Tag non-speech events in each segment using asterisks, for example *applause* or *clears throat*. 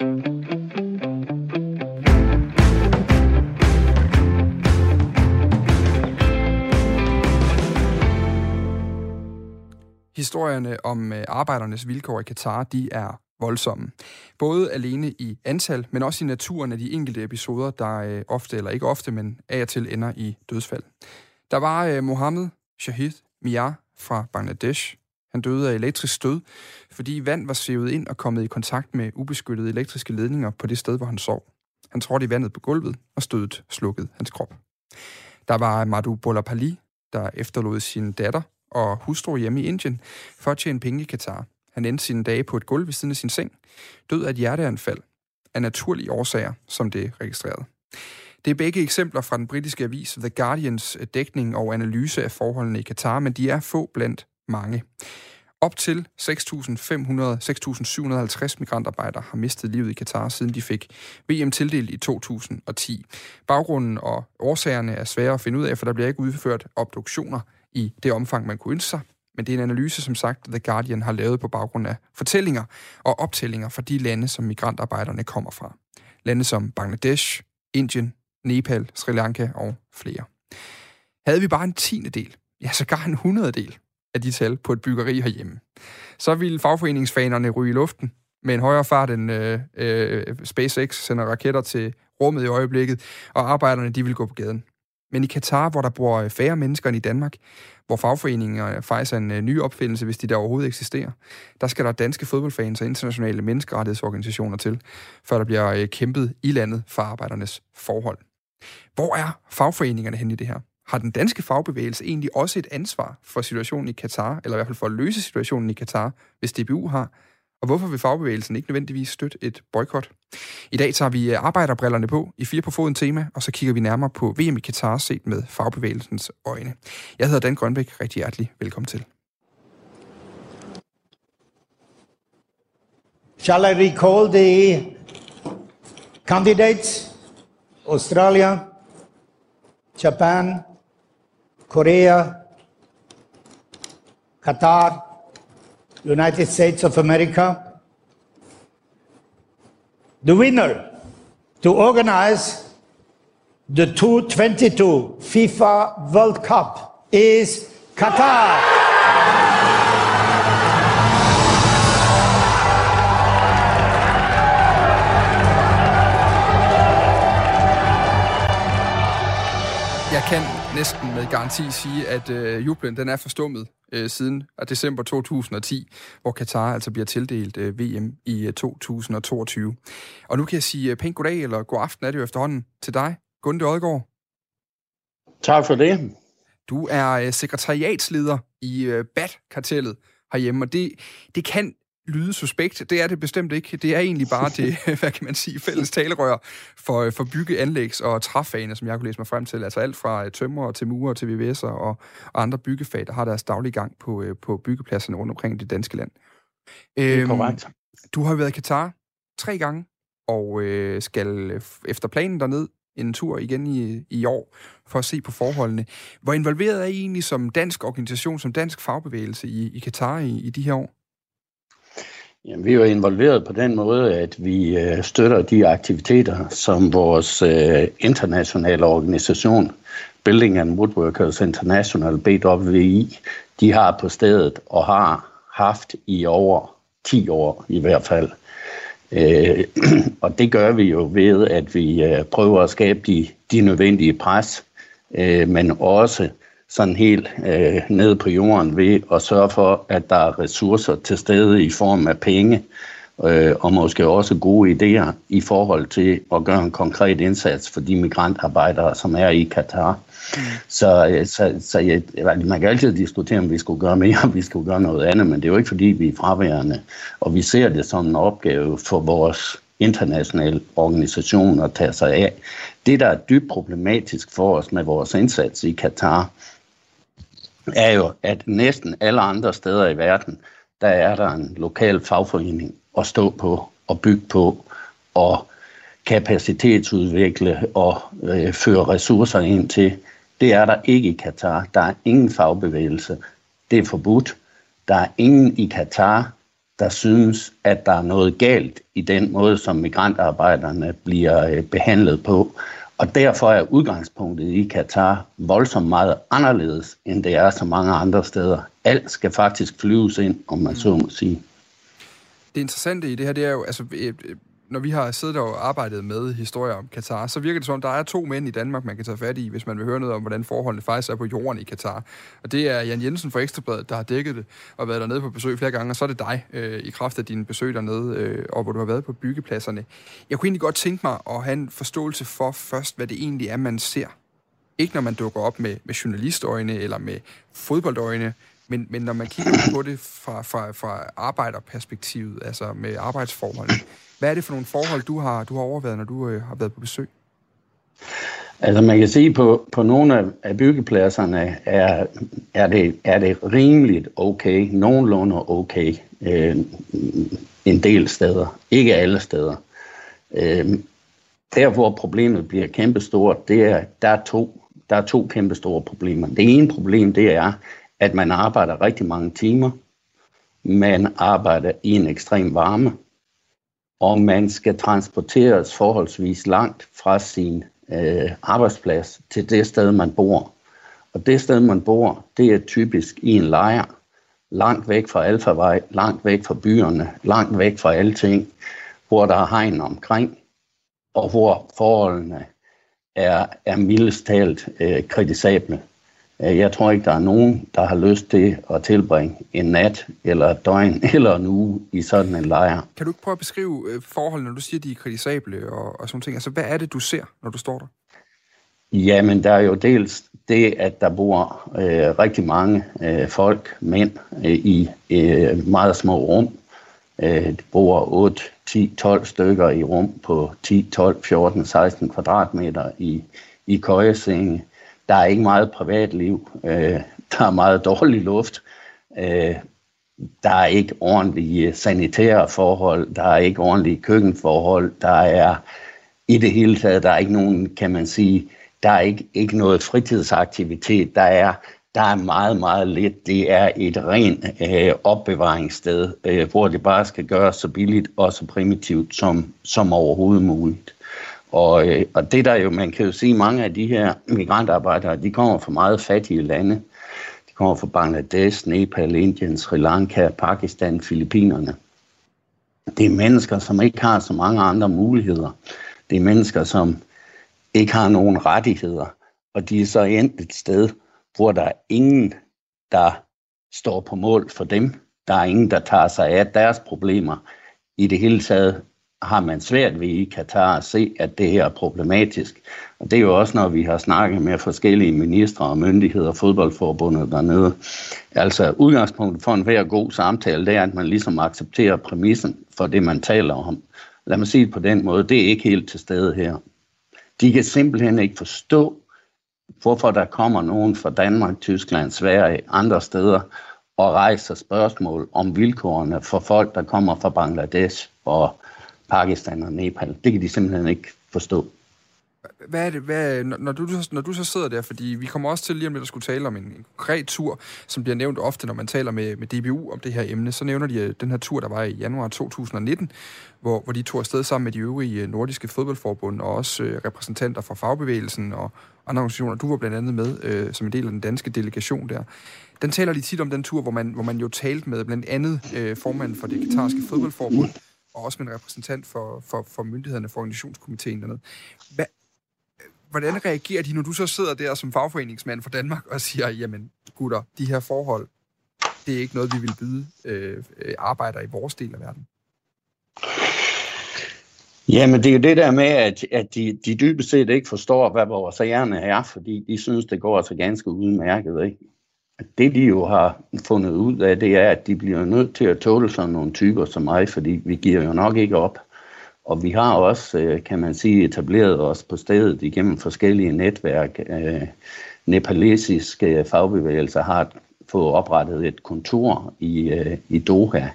Historierne om øh, arbejdernes vilkår i Katar, de er voldsomme. Både alene i antal, men også i naturen af de enkelte episoder, der øh, ofte, eller ikke ofte, men af og til ender i dødsfald. Der var øh, Mohammed Shahid Mia fra Bangladesh. Han døde af elektrisk stød, fordi vand var sivet ind og kommet i kontakt med ubeskyttede elektriske ledninger på det sted, hvor han sov. Han trådte i vandet på gulvet, og stødet slukkede hans krop. Der var Madhu Bolapali, der efterlod sin datter og hustru hjemme i Indien for at tjene penge i Katar. Han endte sine dage på et gulv ved siden af sin seng, død af et hjerteanfald af naturlige årsager, som det registrerede. Det er begge eksempler fra den britiske avis The Guardians øh, dækning og analyse af forholdene i Katar, men de er få blandt mange. Op til 6.500-6.750 migrantarbejdere har mistet livet i Katar, siden de fik VM tildelt i 2010. Baggrunden og årsagerne er svære at finde ud af, for der bliver ikke udført obduktioner i det omfang, man kunne ønske sig. Men det er en analyse, som sagt, The Guardian har lavet på baggrund af fortællinger og optællinger fra de lande, som migrantarbejderne kommer fra. Lande som Bangladesh, Indien, Nepal, Sri Lanka og flere. Havde vi bare en tiende del, ja sågar en hundrededel af de tal på et byggeri herhjemme, så ville fagforeningsfanerne ryge i luften med en højere fart end øh, øh, SpaceX sender raketter til rummet i øjeblikket, og arbejderne de vil gå på gaden. Men i Katar, hvor der bor øh, færre mennesker end i Danmark, hvor fagforeninger faktisk er en øh, ny opfindelse, hvis de der overhovedet eksisterer, der skal der danske fodboldfans og internationale menneskerettighedsorganisationer til, før der bliver øh, kæmpet i landet for arbejdernes forhold. Hvor er fagforeningerne hen i det her? Har den danske fagbevægelse egentlig også et ansvar for situationen i Katar, eller i hvert fald for at løse situationen i Katar, hvis DBU har? Og hvorfor vil fagbevægelsen ikke nødvendigvis støtte et boykot? I dag tager vi øh, arbejderbrillerne på i fire på foden tema, og så kigger vi nærmere på VM i Katar set med fagbevægelsens øjne. Jeg hedder Dan Grønbæk. Rigtig hjertelig velkommen til. Shall I recall the candidates? Australia, Japan, Korea, Qatar, United States of America. The winner to organize the 2022 FIFA World Cup is Qatar. Kan næsten med garanti sige, at øh, jublen den er forstummet øh, siden af december 2010, hvor Katar altså bliver tildelt øh, VM i øh, 2022. Og nu kan jeg sige øh, pænt goddag, eller god aften er det jo efterhånden til dig, Gunde Odgaard. Tak for det. Du er øh, sekretariatsleder i øh, BAT-kartellet herhjemme, og det, det kan lyde suspekt. Det er det bestemt ikke. Det er egentlig bare det, *laughs* hvad kan man sige, fælles talerør for, for bygge, anlægs og træfagene, som jeg kunne læse mig frem til. Altså alt fra tømmer til murer til VVS'er og, og andre byggefag, der har deres daglige gang på, øh, på byggepladserne rundt omkring det danske land. Det er øhm. Du har været i Katar tre gange, og øh, skal efter planen derned en tur igen i, i år for at se på forholdene. Hvor involveret er I egentlig som dansk organisation, som dansk fagbevægelse i, i Katar i, i de her år? Jamen, vi er jo involveret på den måde, at vi øh, støtter de aktiviteter, som vores øh, internationale organisation, Building and Woodworkers International, BWI, de har på stedet og har haft i over 10 år i hvert fald. Øh, *clears throat* og det gør vi jo ved, at vi øh, prøver at skabe de, de nødvendige pres, øh, men også sådan helt øh, nede på jorden ved at sørge for, at der er ressourcer til stede i form af penge, øh, og måske også gode idéer i forhold til at gøre en konkret indsats for de migrantarbejdere, som er i Katar. Mm. Så, øh, så, så jeg, man kan altid diskutere, om vi skulle gøre mere, *laughs* om vi skulle gøre noget andet, men det er jo ikke fordi, vi er fraværende, og vi ser det som en opgave for vores internationale organisation at tage sig af. Det, der er dybt problematisk for os med vores indsats i Katar, er jo, at næsten alle andre steder i verden, der er der en lokal fagforening at stå på og bygge på og kapacitetsudvikle og øh, føre ressourcer ind til. Det er der ikke i Katar. Der er ingen fagbevægelse. Det er forbudt. Der er ingen i Katar, der synes, at der er noget galt i den måde, som migrantarbejderne bliver øh, behandlet på. Og derfor er udgangspunktet i Katar voldsomt meget anderledes, end det er så mange andre steder. Alt skal faktisk flyves ind, om man så må sige. Det interessante i det her, det er jo, altså, når vi har siddet og arbejdet med historier om Katar, så virker det som, der er to mænd i Danmark, man kan tage fat i, hvis man vil høre noget om, hvordan forholdene faktisk er på jorden i Katar. Og det er Jan Jensen fra Ekstrabladet, der har dækket det og været dernede på besøg flere gange, og så er det dig øh, i kraft af dine besøg dernede, øh, og hvor du har været på byggepladserne. Jeg kunne egentlig godt tænke mig at have en forståelse for først, hvad det egentlig er, man ser. Ikke når man dukker op med, med journalistøjne eller med fodboldøjne, men, men når man kigger på det fra, fra, fra arbejderperspektivet, altså med arbejdsforholdene, hvad er det for nogle forhold, du har, du har overvejet, når du øh, har været på besøg? Altså man kan sige, på, på nogle af byggepladserne er, er, det, er det rimeligt okay, nogenlunde okay, øh, en del steder, ikke alle steder. Øh, der hvor problemet bliver kæmpestort, det er, der er to, der er to kæmpestore problemer. Det ene problem, det er, at man arbejder rigtig mange timer. Man arbejder i en ekstrem varme og man skal transporteres forholdsvis langt fra sin øh, arbejdsplads til det sted, man bor. Og det sted, man bor, det er typisk i en lejr, langt væk fra alfavej, langt væk fra byerne, langt væk fra alting, hvor der er hegn omkring, og hvor forholdene er, er mildest talt øh, kritisable. Øh, jeg tror ikke, der er nogen, der har lyst til at tilbringe en nat, eller et døgn, *laughs* eller en uge i sådan en lejr. Kan du ikke prøve at beskrive øh, forholdene, når du siger, de er kritisable og, og sådan ting? Altså, hvad er det, du ser, når du står der? Jamen, der er jo dels det, at der bor øh, rigtig mange øh, folk, mænd, øh, i øh, meget små rum. Øh, de bor 8, 10, 12 stykker i rum på 10, 12, 14, 16 kvadratmeter i, i køjesenge. Der er ikke meget privatliv. Øh, der er meget dårlig luft. Øh, der er ikke ordentlige sanitære forhold. Der er ikke ordentlige køkkenforhold. Der er i det hele taget, der er ikke nogen, kan man sige, der er ikke, ikke noget fritidsaktivitet. Der er, der er meget, meget lidt. Det er et rent øh, opbevaringssted, øh, hvor det bare skal gøres så billigt og så primitivt som, som overhovedet muligt. Og, øh, og det der jo, man kan jo sige, mange af de her migrantarbejdere, de kommer fra meget fattige lande. De kommer fra Bangladesh, Nepal, Indien, Sri Lanka, Pakistan, Filippinerne. Det er mennesker, som ikke har så mange andre muligheder. Det er mennesker, som ikke har nogen rettigheder. Og de er så endt et sted, hvor der er ingen, der står på mål for dem. Der er ingen, der tager sig af deres problemer. I det hele taget har man svært ved i Katar at se, at det her er problematisk. Og det er jo også, når vi har snakket med forskellige ministre og myndigheder og fodboldforbundet dernede. Altså udgangspunktet for en hver god samtale, det er, at man ligesom accepterer præmissen for det, man taler om. Lad mig sige det på den måde, det er ikke helt til stede her. De kan simpelthen ikke forstå, hvorfor der kommer nogen fra Danmark, Tyskland, Sverige, andre steder, og rejser spørgsmål om vilkårene for folk, der kommer fra Bangladesh og Pakistan og Nepal. Det kan de simpelthen ikke forstå. Hvad er det, hvad, når, du, når du så sidder der, fordi vi kommer også til lige om lidt at skulle tale om en, en konkret tur, som bliver nævnt ofte, når man taler med, med DBU om det her emne, så nævner de øh, den her tur, der var i januar 2019, hvor, hvor de tog afsted sammen med de øvrige øh, nordiske fodboldforbund, og også øh, repræsentanter fra fagbevægelsen og andre organisationer. Du var blandt andet med øh, som en del af den danske delegation der. Den taler de tit om den tur, hvor man, hvor man jo talte med blandt andet øh, formanden for det katarske fodboldforbund, og også med en repræsentant for, for, for myndighederne for organisationskomiteen dernede. Hvad, hvordan reagerer de, når du så sidder der som fagforeningsmand for Danmark og siger, jamen gutter, de her forhold, det er ikke noget, vi vil byde øh, øh arbejder i vores del af verden? Jamen, det er jo det der med, at, at de, de dybest set ikke forstår, hvad vores ærne er, fordi de synes, det går altså ganske udmærket. Ikke? Det de jo har fundet ud af, det er, at de bliver nødt til at tåle sådan nogle typer som mig, fordi vi giver jo nok ikke op. Og vi har også, øh, kan man sige, etableret os på stedet igennem forskellige netværk. Øh, nepalesiske fagbevægelser har fået oprettet et kontor i, øh, i Doha,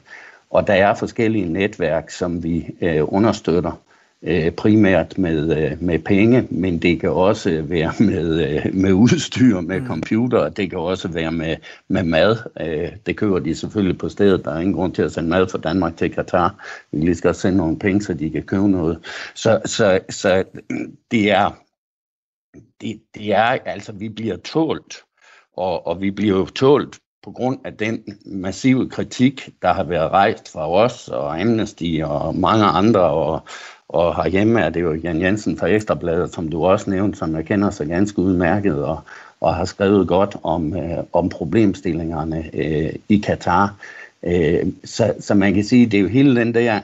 og der er forskellige netværk, som vi understøtter øh, primært med, øh, med penge, men det kan også være med, øh, med udstyr, med mm. computer, det kan også være med, med mad. Øh, det køber de selvfølgelig på stedet. Der er ingen grund til at sende mad fra Danmark til Katar. Vi lige skal sende nogle penge, så de kan købe noget. Så, så, så det er, det, det er, altså vi bliver tålt, og, og vi bliver jo tålt på grund af den massive kritik, der har været rejst fra os og Amnesty og mange andre, og, og herhjemme er det jo Jan Jensen fra Ekstrabladet, som du også nævnte, som jeg kender sig ganske udmærket, og, og har skrevet godt om, øh, om problemstillingerne øh, i Katar. Øh, så, så man kan sige, det er jo hele den der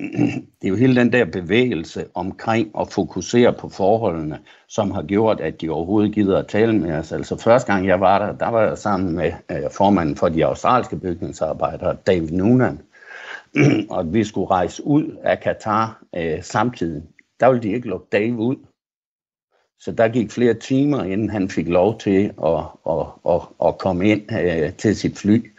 *clears throat* det er jo hele den der bevægelse omkring at fokusere på forholdene, som har gjort, at de overhovedet gider at tale med os. Altså første gang jeg var der, der var jeg sammen med øh, formanden for de australske bygningsarbejdere, David Noonan, *clears throat* og vi skulle rejse ud af Katar øh, samtidig. Der ville de ikke lukke Dave ud. Så der gik flere timer, inden han fik lov til at, at, at, at komme ind øh, til sit fly.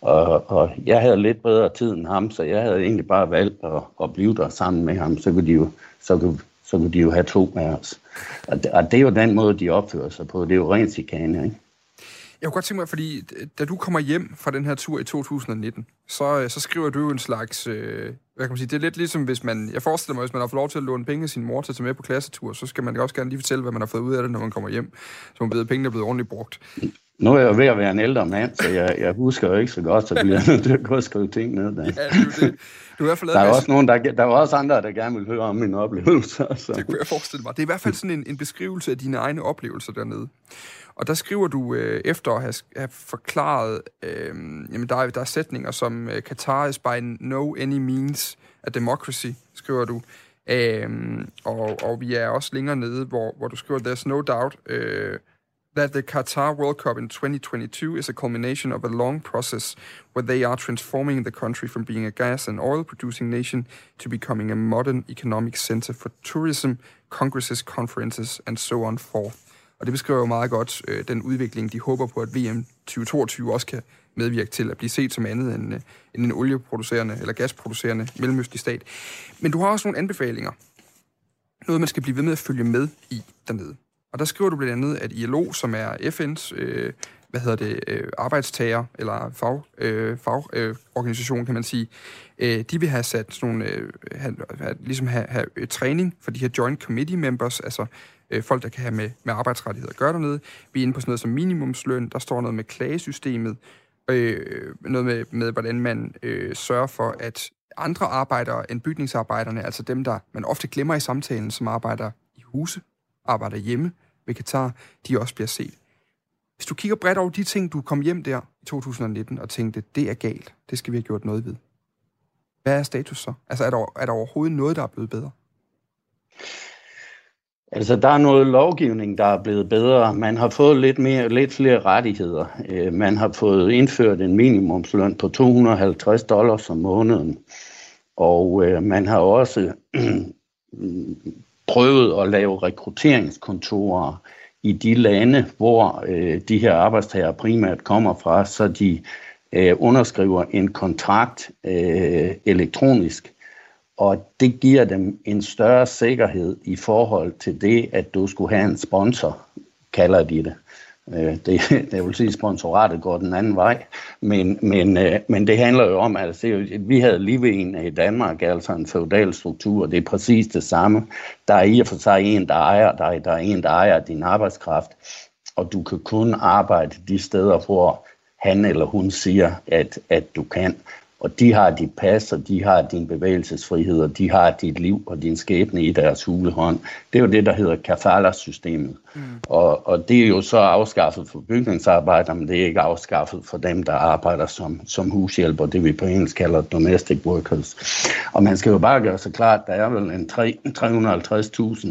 Og, og jeg havde lidt bedre tid end ham, så jeg havde egentlig bare valgt at, at blive der sammen med ham. Så kunne de jo, så kunne, så kunne de jo have to med os. Og det, og det er jo den måde, de opfører sig på. Det er jo rent chikane, ikke? Jeg kunne godt tænke mig, fordi da du kommer hjem fra den her tur i 2019, så, så skriver du en slags, øh, hvad kan man sige, det er lidt ligesom hvis man, jeg forestiller mig, hvis man har fået lov til at låne penge af sin mor til at tage med på klassetur, så skal man også gerne lige fortælle, hvad man har fået ud af det, når man kommer hjem, så man ved, at pengene er blevet ordentligt brugt. Nu er jeg jo ved at være en ældre mand, så jeg, jeg husker jo ikke så godt, så bliver jeg nødt til at gå og skrive ting ned. Der. Ja, det er det. Du er i der er også nogen, der, der er også andre, der gerne vil høre om mine oplevelser. Så. Det kunne jeg forestille mig. Det er i hvert fald sådan en, en beskrivelse af dine egne oplevelser dernede. Og der skriver du, øh, efter at have, have forklaret, øh, jamen der er, der er sætninger som, øh, Qatar is by no any means a democracy, skriver du. Øh, og, og vi er også længere nede, hvor, hvor du skriver, there's no doubt, øh, that the Qatar World Cup in 2022 is a culmination of a long process where they are transforming the country from being a gas and oil producing nation to becoming a modern economic center for tourism, congresses, conferences and so on forth. Og det beskriver jo meget godt øh, den udvikling, de håber på, at VM 2022 også kan medvirke til at blive set som andet end, øh, end en olieproducerende eller gasproducerende mellemøstlig stat. Men du har også nogle anbefalinger. Noget, man skal blive ved med at følge med i dernede. Og der skriver du blandt andet, at ILO, som er FN's øh, hvad hedder det, øh, arbejdstager, eller fag, øh, fagorganisation, øh, kan man sige, øh, de vil have sat sådan nogle, øh, have, have, ligesom have, have øh, træning for de her joint committee members, altså øh, folk, der kan have med, med arbejdsrettigheder at gøre dernede. Vi er inde på sådan noget som minimumsløn, der står noget med klagesystemet, øh, noget med, med hvordan man øh, sørger for, at andre arbejdere end bygningsarbejderne, altså dem, der man ofte glemmer i samtalen, som arbejder i huse, arbejder hjemme ved Katar, de også bliver set. Hvis du kigger bredt over de ting, du kom hjem der i 2019 og tænkte, det er galt, det skal vi have gjort noget ved. Hvad er status så? Altså er der, er der overhovedet noget, der er blevet bedre? Altså, der er noget lovgivning, der er blevet bedre. Man har fået lidt, mere, lidt flere rettigheder. Øh, man har fået indført en minimumsløn på 250 dollars om måneden. Og øh, man har også *clears throat* prøvet at lave rekrutteringskontorer i de lande, hvor øh, de her arbejdstager primært kommer fra, så de øh, underskriver en kontrakt øh, elektronisk, og det giver dem en større sikkerhed i forhold til det, at du skulle have en sponsor, kalder de det. Øh, det, *laughs* det vil sige, at sponsoratet går den anden vej, men, men, øh, men det handler jo om, at altså, vi havde lige en øh, i Danmark, altså en feudal struktur, det er præcis det samme. Der er i og for sig en, der ejer dig, der er en, der ejer din arbejdskraft, og du kan kun arbejde de steder, hvor han eller hun siger, at, at du kan. Og de har dit pas, og de har din bevægelsesfrihed, og de har dit liv og din skæbne i deres hulehånd. Det er jo det, der hedder kafala-systemet. Mm. Og, og det er jo så afskaffet for bygningsarbejdere, men det er ikke afskaffet for dem, der arbejder som, som hushjælper, det vi på engelsk kalder domestic workers. Og man skal jo bare gøre sig klart, at der er vel en 350.000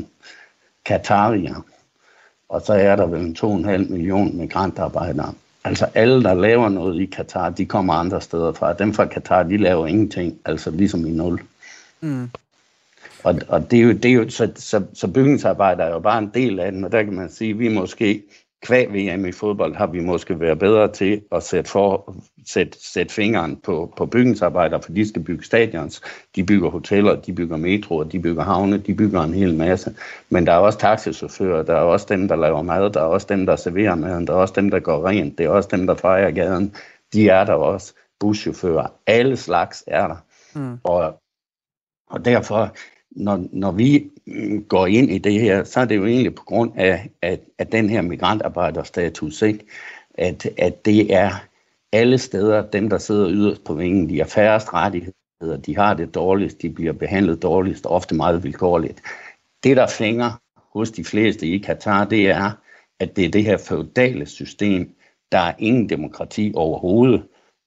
katarier, og så er der vel en 2,5 million migrantarbejdere. Altså alle, der laver noget i Katar, de kommer andre steder fra. Dem fra Katar, de laver ingenting, altså ligesom i nul. Mm. Og, og det er jo, det er jo så, så, så bygningsarbejde er jo bare en del af den, og der kan man sige, at vi måske kvæg VM i fodbold har vi måske været bedre til at sætte, for, sætte, sætte fingeren på, på bygningsarbejder, for de skal bygge stadions, de bygger hoteller, de bygger metroer, de bygger havne, de bygger en hel masse. Men der er også taxichauffører, der er også dem, der laver mad, der er også dem, der serverer maden, der er også dem, der går rent, det er også dem, der fejrer gaden. De er der også. Buschauffører, alle slags er der. Mm. Og, og derfor, når, når vi går ind i det her, så er det jo egentlig på grund af, at, at den her migrantarbejderstatus, ikke? At, at det er alle steder, dem der sidder yderst på vingen, de har færrest rettigheder, de har det dårligst, de bliver behandlet dårligst, ofte meget vilkårligt. Det, der fænger hos de fleste i Katar, det er, at det er det her feudale system, der er ingen demokrati overhovedet.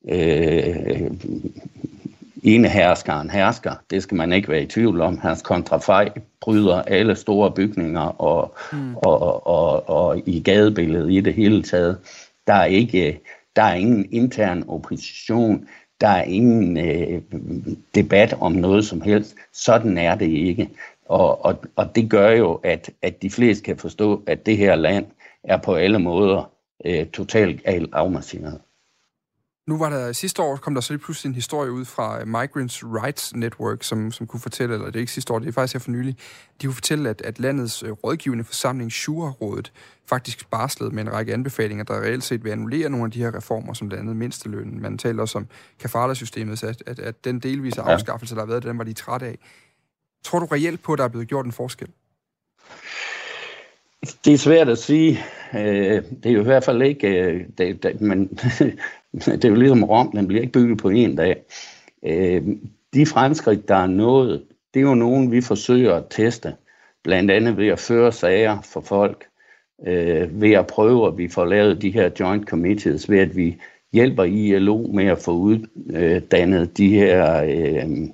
Øh, ene herskeren hersker, det skal man ikke være i tvivl om. Hans kontrafej bryder alle store bygninger og, mm. og, og, og, og i gadebilledet i det hele taget. Der er ikke, der er ingen intern opposition, der er ingen øh, debat om noget som helst. Sådan er det ikke. Og, og, og det gør jo, at, at de fleste kan forstå, at det her land er på alle måder øh, totalt afmarsineret. Nu var der sidste år, kom der så lige pludselig en historie ud fra Migrants Rights Network, som, som kunne fortælle, eller det er ikke sidste år, det er faktisk her for nylig, de kunne fortælle, at, at landets øh, rådgivende forsamling, Shura-rådet, faktisk barslede med en række anbefalinger, der reelt set vil annullere nogle af de her reformer, som blandt andet mindstelønnen. Man taler også om kafala-systemet, så at, at, at den delvise afskaffelse, der har været, den var de træt af. Tror du reelt på, at der er blevet gjort en forskel? Det er svært at sige. Øh, det er jo i hvert fald ikke... Øh, det, det, men *laughs* det er jo ligesom Rom, den bliver ikke bygget på en dag. Øh, de fremskridt, der er nået, det er jo nogen, vi forsøger at teste. Blandt andet ved at føre sager for folk, øh, ved at prøve, at vi får lavet de her joint committees, ved at vi hjælper ILO med at få uddannet de her øh,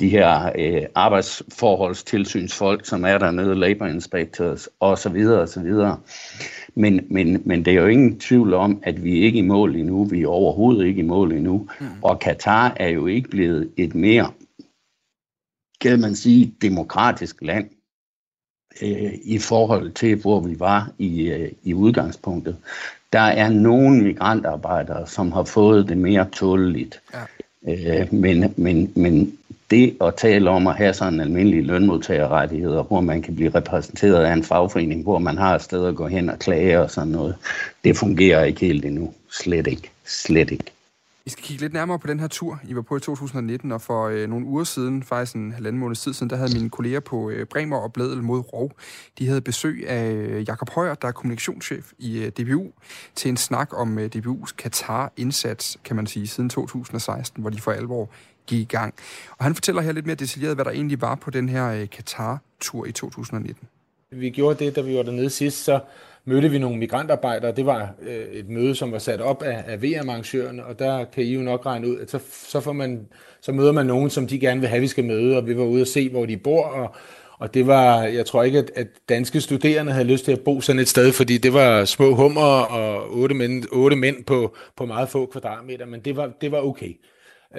de her øh, arbejdsforholdstilsynsfolk, som er dernede, labor inspectors osv. osv. Men, men, men det er jo ingen tvivl om, at vi er ikke i mål endnu. Vi er overhovedet ikke i mål endnu. Mm. Og Katar er jo ikke blevet et mere, kan man sige, demokratisk land øh, i forhold til, hvor vi var i, øh, i udgangspunktet. Der er nogle migrantarbejdere, som har fået det mere tåleligt. Ja. Øh, men, men, men det at tale om at have sådan almindelige lønmodtagerrettigheder, hvor man kan blive repræsenteret af en fagforening, hvor man har et sted at gå hen og klage og sådan noget, det fungerer ikke helt endnu. Slet ikke. Slet ikke. Vi skal kigge lidt nærmere på den her tur, I var på i 2019, og for øh, nogle uger siden, faktisk en halvanden måned tid siden, der havde mine kolleger på øh, Bremer og Bledel mod Rov, de havde besøg af øh, Jakob Højer, der er kommunikationschef i øh, DBU, til en snak om øh, DBU's Katar-indsats, kan man sige, siden 2016, hvor de for alvor gik i gang. Og han fortæller her lidt mere detaljeret, hvad der egentlig var på den her øh, Katar-tur i 2019. Vi gjorde det, da vi var dernede sidst, så mødte vi nogle migrantarbejdere. Det var øh, et møde, som var sat op af, af VM-arrangørerne, og der kan I jo nok regne ud, at så, så, får man, så møder man nogen, som de gerne vil have, vi skal møde, og vi var ude og se, hvor de bor, og, og det var, jeg tror ikke, at, at danske studerende havde lyst til at bo sådan et sted, fordi det var små hummer og otte mænd, otte mænd på, på meget få kvadratmeter, men det var, det var okay.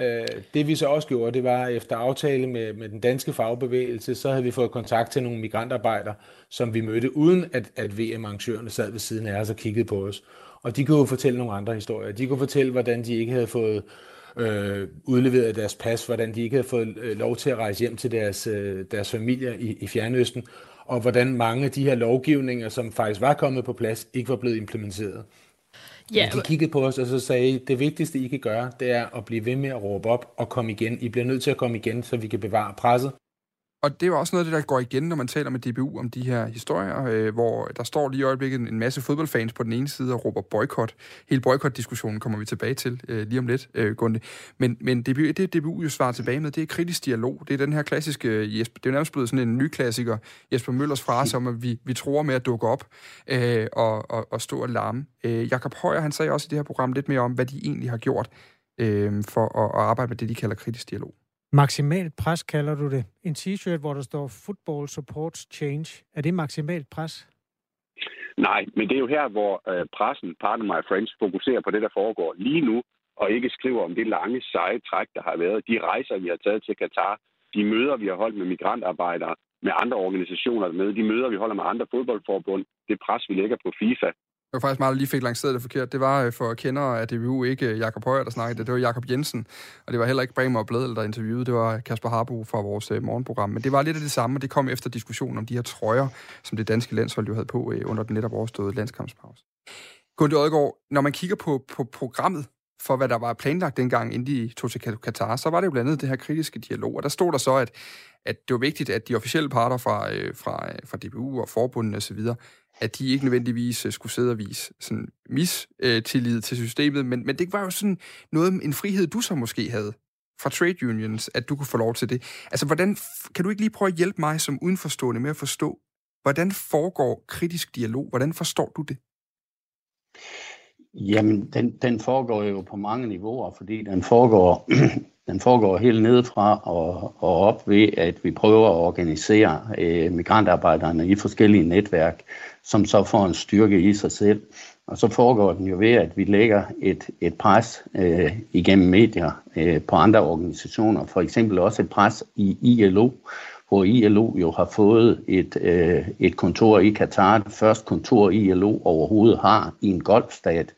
Øh, det vi så også gjorde, det var efter aftale med, med den danske fagbevægelse, så havde vi fået kontakt til nogle migrantarbejdere, som vi mødte, uden at, at VM-arrangørerne sad ved siden af os og kiggede på os. Og de kunne jo fortælle nogle andre historier. De kunne fortælle, hvordan de ikke havde fået øh, udleveret deres pas, hvordan de ikke havde fået øh, lov til at rejse hjem til deres, øh, deres familier i, i Fjernøsten, og hvordan mange af de her lovgivninger, som faktisk var kommet på plads, ikke var blevet implementeret. Ja, de kiggede på os og så sagde, det vigtigste I kan gøre, det er at blive ved med at råbe op og komme igen. I bliver nødt til at komme igen, så vi kan bevare presset. Og det er jo også noget af det, der går igen, når man taler med DBU om de her historier, øh, hvor der står lige i øjeblikket en masse fodboldfans på den ene side og råber boykot. Hele boykot-diskussionen kommer vi tilbage til øh, lige om lidt, øh, Gunde. Men, men DBU, det DBU jo svarer tilbage med, det er kritisk dialog. Det er den her klassiske, øh, Jesper, det er nærmest blevet sådan en ny klassiker, Jesper Møllers frase om, at vi, vi tror med at dukke op øh, og, og, og stå og larme. Øh, Jakob Højer, han sagde også i det her program lidt mere om, hvad de egentlig har gjort øh, for at, at arbejde med det, de kalder kritisk dialog. Maksimalt pres kalder du det. En t-shirt, hvor der står Football Supports Change. Er det maksimalt pres? Nej, men det er jo her, hvor øh, pressen, pardon my friends, fokuserer på det, der foregår lige nu, og ikke skriver om det lange, seje træk, der har været. De rejser, vi har taget til Katar, de møder, vi har holdt med migrantarbejdere, med andre organisationer med, de møder, vi holder med andre fodboldforbund, det pres, vi lægger på FIFA var faktisk meget, lige fik lanceret det forkert. Det var øh, for kendere af DBU ikke øh, Jakob Højer, der snakkede det. Det var Jakob Jensen, og det var heller ikke Bremer og Bledel, der interviewede. Det var Kasper Harbo fra vores øh, morgenprogram. Men det var lidt af det samme, og det kom efter diskussionen om de her trøjer, som det danske landshold jo havde på under den netop overståede landskampspause. Gunde Odgaard, når man kigger på, på programmet for, hvad der var planlagt dengang, inden de tog til Katar, så var det jo blandt andet det her kritiske dialog. Og der stod der så, at, at det var vigtigt, at de officielle parter fra, øh, fra, øh, fra DBU og forbundene osv., at de ikke nødvendigvis øh, skulle sidde og vise sådan mistillid til systemet, men, men det var jo sådan noget, en frihed, du så måske havde fra trade unions, at du kunne få lov til det. Altså, hvordan, kan du ikke lige prøve at hjælpe mig som udenforstående med at forstå, hvordan foregår kritisk dialog? Hvordan forstår du det? Jamen, den, den foregår jo på mange niveauer, fordi den foregår, *clears throat* den foregår helt nedefra og, og op ved, at vi prøver at organisere øh, migrantarbejderne i forskellige netværk, som så får en styrke i sig selv. Og så foregår den jo ved, at vi lægger et, et pres øh, igennem medier øh, på andre organisationer. For eksempel også et pres i ILO, hvor ILO jo har fået et, øh, et kontor i Katar. Det første kontor ILO overhovedet har i en golfstat.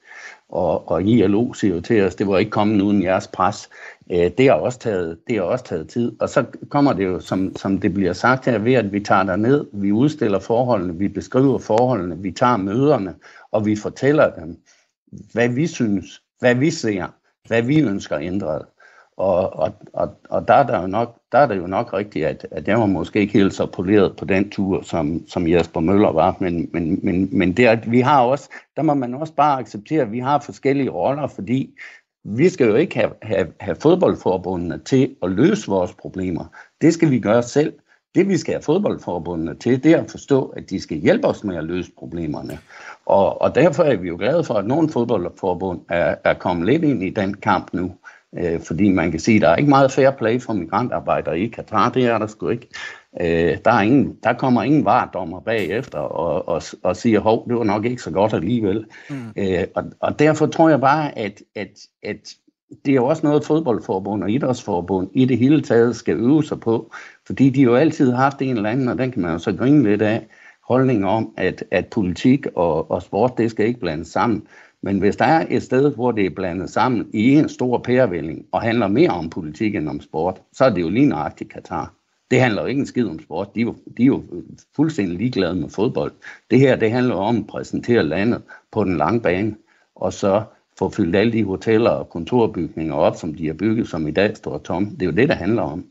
Og, og ILO siger jo til os, det var ikke kommet uden jeres pres. Øh, det, har også taget, det har også taget tid. Og så kommer det jo, som, som det bliver sagt her, ved at vi tager der ned, vi udstiller forholdene, vi beskriver forholdene, vi tager møderne, og vi fortæller dem, hvad vi synes, hvad vi ser, hvad vi ønsker ændret. Og, og, og, og der, er der, jo nok, der er det jo nok rigtigt, at, at jeg var måske ikke helt så poleret på den tur, som, som Jesper Møller var, men, men, men, men det at vi har også, der må man også bare acceptere, at vi har forskellige roller, fordi vi skal jo ikke have, have, have fodboldforbundene til at løse vores problemer. Det skal vi gøre selv. Det vi skal have fodboldforbundene til, det er at forstå, at de skal hjælpe os med at løse problemerne. Og, og derfor er vi jo glade for, at nogle fodboldforbund er, er kommet lidt ind i den kamp nu. Øh, fordi man kan sige, at der er ikke meget fair play for migrantarbejdere i Katar, det er der sgu ikke. Øh, der, er ingen, der kommer ingen vardommer bagefter og, og, og siger, hov, det var nok ikke så godt alligevel. Mm. Øh, og, og derfor tror jeg bare, at, at, at det er jo også noget, fodboldforbund og idrætsforbund i det hele taget skal øve sig på, fordi de jo altid har haft en eller anden, og den kan man jo så grine lidt af, holdning om, at, at politik og, og sport, det skal ikke blandes sammen. Men hvis der er et sted, hvor det er blandet sammen i en stor pærevælling og handler mere om politik end om sport, så er det jo lige nøjagtigt Katar. Det handler jo ikke en skid om sport. De er, jo, de er jo fuldstændig ligeglade med fodbold. Det her, det handler om at præsentere landet på den lange bane, og så få fyldt alle de hoteller og kontorbygninger op, som de har bygget, som i dag står tom. Det er jo det, der handler om.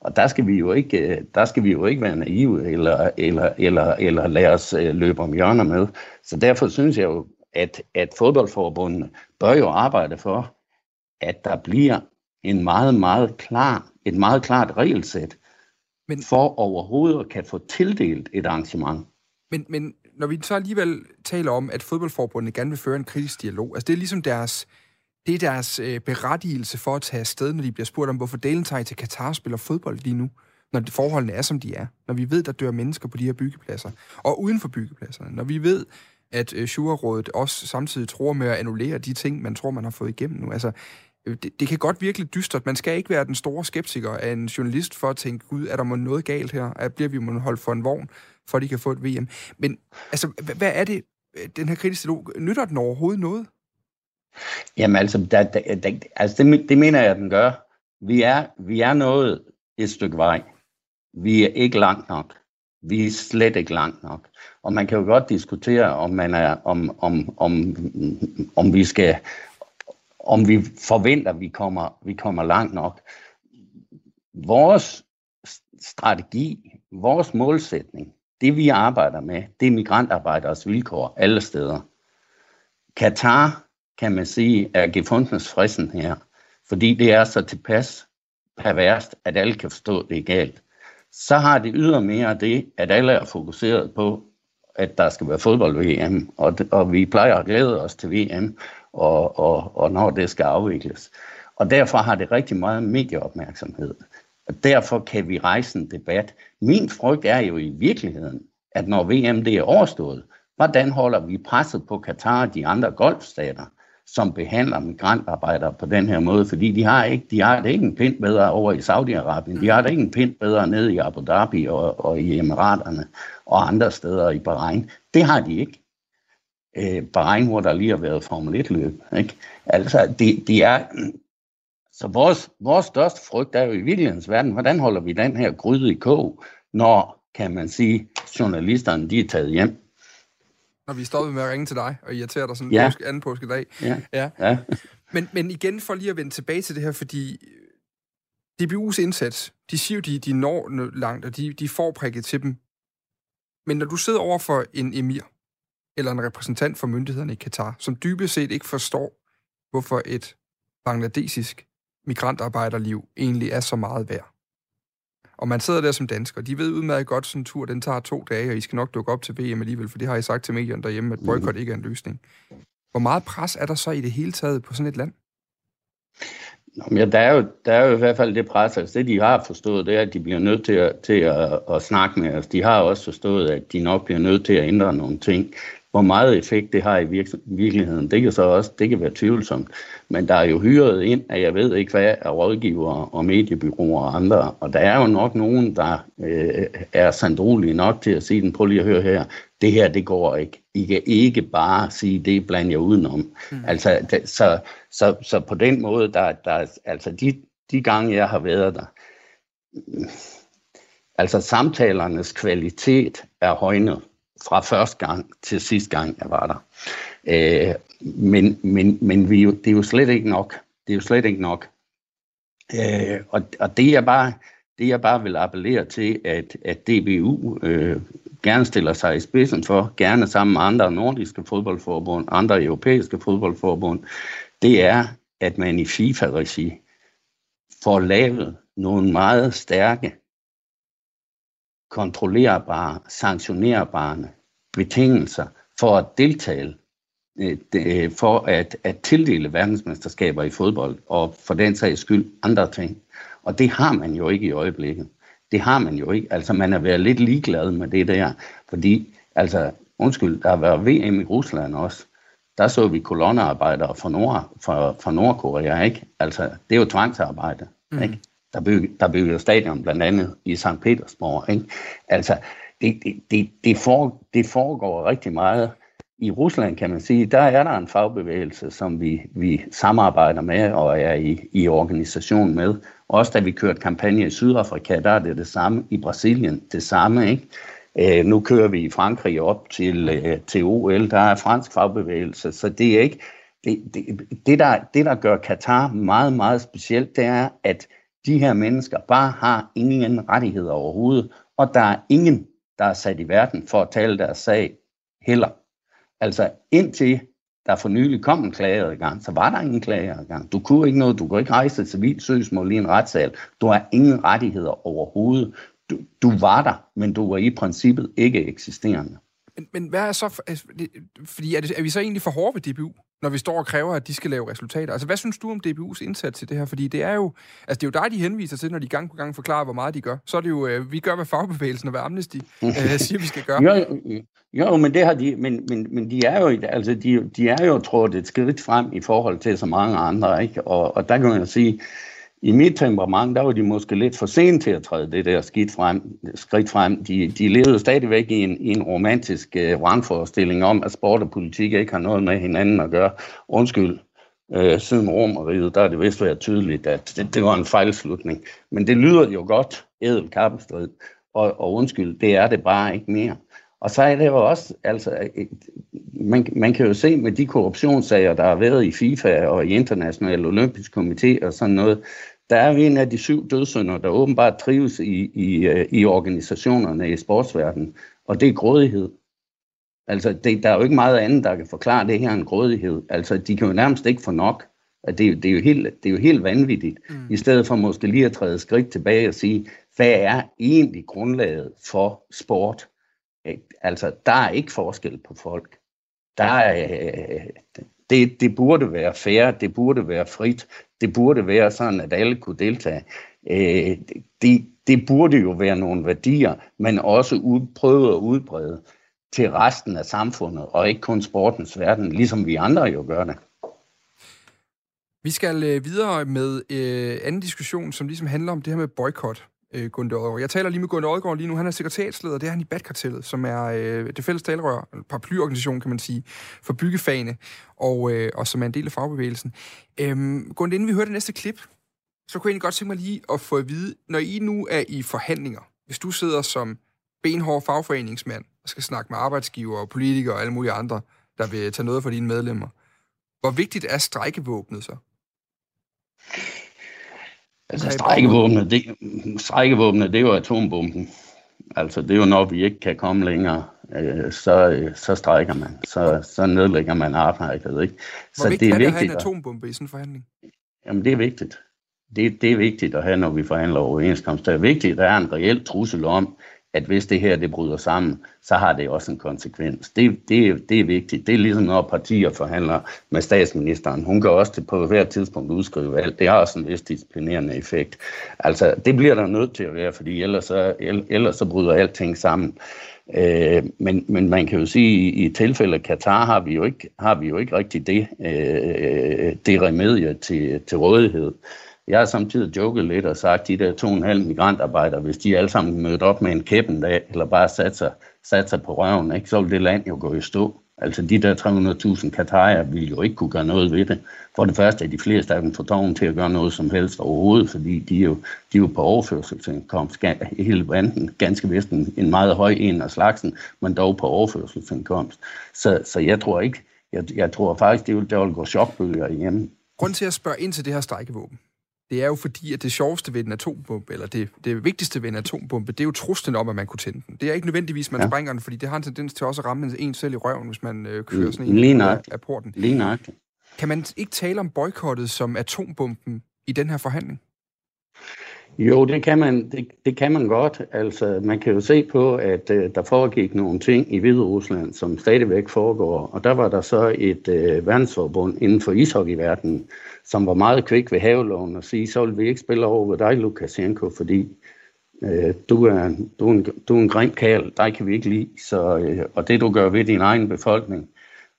Og der skal vi jo ikke, øh, der skal vi jo ikke være naive eller, eller, eller, eller lade os øh, løbe om hjørner med. Så derfor synes jeg jo, at, at fodboldforbundene bør jo arbejde for, at der bliver en meget, meget klar, et meget klart regelsæt, men, for overhovedet at kan få tildelt et arrangement. Men, men når vi så alligevel taler om, at fodboldforbundet gerne vil føre en kritisk dialog, altså det er ligesom deres, det er deres øh, berettigelse for at tage afsted, når de bliver spurgt om, hvorfor delen tager til Katar spiller fodbold lige nu, når forholdene er, som de er. Når vi ved, der dør mennesker på de her byggepladser, og uden for byggepladserne. Når vi ved, at øh, Schurerådet også samtidig tror med at annullere de ting, man tror, man har fået igennem nu. Altså, øh, det, det kan godt virke lidt dystert. Man skal ikke være den store skeptiker af en journalist for at tænke, gud, er der må noget galt her? Er, bliver vi må holde for en vogn, for at de kan få et VM? Men altså, hvad, hvad er det, øh, den her kritiske dialog, nytter den overhovedet noget? Jamen altså, der, der, der, altså det, det mener jeg, at den gør. Vi er, vi er nået et stykke vej. Vi er ikke langt nok. Vi er slet ikke langt nok. Og man kan jo godt diskutere, om man er, om, om, om, om vi skal, om vi forventer, at vi kommer, vi kommer langt nok. Vores strategi, vores målsætning, det vi arbejder med, det er migrantarbejderes vilkår alle steder. Katar, kan man sige, er gefundens frissen her, fordi det er så tilpas perverst, at alle kan forstå, at det er galt så har det ydermere det, at alle er fokuseret på, at der skal være fodbold-VM, og, og vi plejer at glæde os til VM, og, og, og når det skal afvikles. Og derfor har det rigtig meget medieopmærksomhed. Og derfor kan vi rejse en debat. Min frygt er jo i virkeligheden, at når VM det er overstået, hvordan holder vi presset på Katar og de andre golfstater, som behandler migrantarbejdere på den her måde, fordi de har ikke, de har det ikke en pind bedre over i Saudi-Arabien, de har det ikke en pind bedre nede i Abu Dhabi og, og i Emiraterne og andre steder i Bahrain. Det har de ikke. øh, Bahrain, hvor der lige har været Formel 1-løb. Ikke? Altså, det, det er... Så vores, vores største frygt er jo i virkelighedens verden, hvordan holder vi den her gryde i kog, når, kan man sige, journalisterne de er taget hjem. Når vi stoppet med at ringe til dig og irritere dig sådan Ja. påske, anden påskedag. Ja. ja. Ja. Men, men igen, for lige at vende tilbage til det her, fordi DBU's indsats, de siger jo, de, de når nå- langt, og de, de får prikket til dem. Men når du sidder over for en emir, eller en repræsentant for myndighederne i Katar, som dybest set ikke forstår, hvorfor et bangladesisk migrantarbejderliv egentlig er så meget værd. Og man sidder der som dansker, de ved udmærket godt, sådan en tur, den tager to dage, og I skal nok dukke op til VM alligevel, for det har I sagt til medierne derhjemme, at boykot ikke er en løsning. Hvor meget pres er der så i det hele taget på sådan et land? Nå, men ja, der, er jo, der er jo i hvert fald det pres, altså det de har forstået, det er, at de bliver nødt til at, til at, at snakke med os. De har også forstået, at de nok bliver nødt til at ændre nogle ting. Hvor meget effekt det har i virke- virkeligheden, det kan så også det kan være tvivlsomt. Men der er jo hyret ind, at jeg ved ikke hvad, af rådgivere og mediebyråer og andre. Og der er jo nok nogen, der øh, er sandrolige nok til at sige den, prøv lige at høre her, det her, det går ikke. I kan ikke bare sige, det blander jeg udenom. Mm. Altså, det, så, så, så på den måde, der, der altså de, de gange, jeg har været der, altså samtalernes kvalitet er højnet fra første gang til sidste gang, jeg var der. Øh, men men, men vi, jo- det er jo slet ikke nok. Det er jo slet ikke nok. Øh, og, og det er bare det jeg bare vil appellere til, at, at DBU øh, gerne stiller sig i spidsen for, gerne sammen med andre nordiske fodboldforbund, andre europæiske fodboldforbund, det er, at man i FIFA-regi får lavet nogle meget stærke, kontrollerbare, sanktionerbare betingelser for at deltage, øh, det- for at, at tildele verdensmesterskaber i fodbold, og for den sags skyld andre ting. Og det har man jo ikke i øjeblikket. Det har man jo ikke. Altså, man er været lidt ligeglad med det der, fordi, altså, undskyld, der har været VM i Rusland også. Der så vi kolonnearbejdere fra, Nord, fra, fra Nordkorea, ikke? Altså, det er jo tvangsarbejde, mm. ikke? Der bygger, der byggede stadion blandt andet i St. Petersborg, ikke? Altså, det, det, det, det, for, det foregår rigtig meget. I Rusland, kan man sige, der er der en fagbevægelse, som vi, vi samarbejder med og er i, i organisation med. Også da vi kørte kampagne i Sydafrika, der er det det samme. I Brasilien det samme, ikke? Øh, nu kører vi i Frankrig op til, øh, til OL, der er fransk fagbevægelse, så det er ikke... Det, det, det, der, det, der gør Katar meget, meget specielt, det er, at de her mennesker bare har ingen rettigheder overhovedet, og der er ingen, der er sat i verden for at tale deres sag heller. Altså indtil der for nylig kom en klageadgang, så var der ingen klageadgang. Du kunne ikke noget, du kunne ikke rejse et civilt søgsmål i en retssal. Du har ingen rettigheder overhovedet. Du, du var der, men du var i princippet ikke eksisterende. Men, hvad er så... for- altså, Fordi er, det, er vi så egentlig for hårde ved DBU, når vi står og kræver, at de skal lave resultater? Altså, hvad synes du om DBU's indsats i det her? Fordi det er jo... Altså, det er jo dig, de henviser til, når de gang på gang forklarer, hvor meget de gør. Så er det jo... Øh, vi gør, hvad fagbevægelsen og hvad Amnesty øh, *laughs* siger, vi skal gøre. Jo, jo, jo, men det har de, men, men, men de er jo, altså de, de er jo trådt et skridt frem i forhold til så mange andre, ikke? Og, og der kan man jo sige, i mit temperament, der var de måske lidt for sent til at træde det der skidt frem, skridt frem. De, de levede stadigvæk i en, i en romantisk øh, uh, vrangforestilling om, at sport og politik ikke har noget med hinanden at gøre. Undskyld, øh, siden romeriet, der er det vist været tydeligt, at det, det var en fejlslutning. Men det lyder jo godt, ædel kappestrid, og, og undskyld, det er det bare ikke mere. Og så er det jo også, altså, man, man kan jo se med de korruptionssager, der har været i FIFA og i International Olympisk Komité og sådan noget, der er en af de syv dødssynder, der åbenbart trives i, i, øh, i organisationerne i sportsverdenen, og det er grådighed. Altså, det, der er jo ikke meget andet, der kan forklare det her end grådighed. Altså, de kan jo nærmest ikke få nok. Det, er jo- det, er jo helt, det er jo helt vanvittigt. Mm. I stedet for måske lige at træde skridt tilbage og sige, hvad er egentlig grundlaget for sport? Altså, der er ikke forskel på folk. Der er, øh, det, det burde være fair, det burde være frit, det burde være sådan, at alle kunne deltage. Øh, det, det burde jo være nogle værdier, men også ud, prøve at udbrede til resten af samfundet, og ikke kun sportens verden, ligesom vi andre jo gør det. Vi skal øh, videre med øh, anden diskussion, som ligesom handler om det her med boykot øh, Gunde Odgaard. Jeg taler lige med Gunde Odgaard lige nu. Han er sekretariatsleder, det er han i Badkartellet, som er øh, det fælles talerør, en paraplyorganisation, kan man sige, for byggefagene, og, øh, og som er en del af fagbevægelsen. Øhm, Gunde, inden vi hører det næste klip, så kunne jeg egentlig godt tænke mig lige at få at vide, når I nu er i forhandlinger, hvis du sidder som benhård fagforeningsmand og skal snakke med arbejdsgiver og politikere og alle mulige andre, der vil tage noget for dine medlemmer, hvor vigtigt er strækkevåbnet så? Altså strækkevåbnet, det, strækkevåbnet, det er jo atombomben. Altså det er jo når vi ikke kan komme længere, øh, så, så strækker man. Så, så nedlægger man arbejdet. Ikke? Så vigtigt det er, vigtigt at have en atombombe i sådan en forhandling? Jamen det er vigtigt. Det, det er vigtigt at have, når vi forhandler overenskomst. Det er vigtigt, at der er en reel trussel om, at hvis det her det bryder sammen, så har det også en konsekvens. Det, det, det er vigtigt. Det er ligesom når partier forhandler med statsministeren. Hun kan også på hvert tidspunkt udskrive valg. Det har også en vis disciplinerende effekt. Altså, det bliver der nødt til at være, fordi ellers så, ellers så bryder alting sammen. Øh, men, men man kan jo sige, at i tilfælde af Katar har vi jo ikke, har vi jo ikke rigtig det, øh, det remedie til, til rådighed. Jeg har samtidig joket lidt og sagt, at de der 2,5 migrantarbejdere, hvis de alle sammen mødte op med en kæppen dag, eller bare satte sig, satte sig på røven, ikke, så ville det land jo gå i stå. Altså de der 300.000 katarier ville jo ikke kunne gøre noget ved det. For det første er de fleste af dem for tårn til at gøre noget som helst overhovedet, fordi de er jo, de er jo på overførselsindkomst hele vandet, ganske vist en, en meget høj en af slagsen, men dog på overførselsindkomst. Så, så jeg tror ikke, jeg, jeg tror faktisk, det vil, der vil gå chokbølger igennem. Grunden til at spørge ind til det her strækkevåben, det er jo fordi, at det sjoveste ved en atombombe, eller det, det vigtigste ved en atombombe, det er jo truslen om, at man kunne tænde den. Det er ikke nødvendigvis, man ja. sprænger den, fordi det har en tendens til også at ramme en selv i røven, hvis man øh, kører sådan en Lige af, af porten. Lige nøjagtigt. Kan man ikke tale om boykottet som atombomben i den her forhandling? Jo, det kan man, det, det kan man godt. Altså, man kan jo se på, at øh, der foregik nogle ting i Hvide Rusland, som stadigvæk foregår. Og der var der så et øh, verdensforbund inden for ishockeyverdenen, som var meget kvik ved haveloven og sige, så vil vi ikke spille over ved dig, Lukashenko, fordi øh, du, er, du, er en, du er en grim kæl, dig kan vi ikke lide. Så, øh, og det du gør ved din egen befolkning,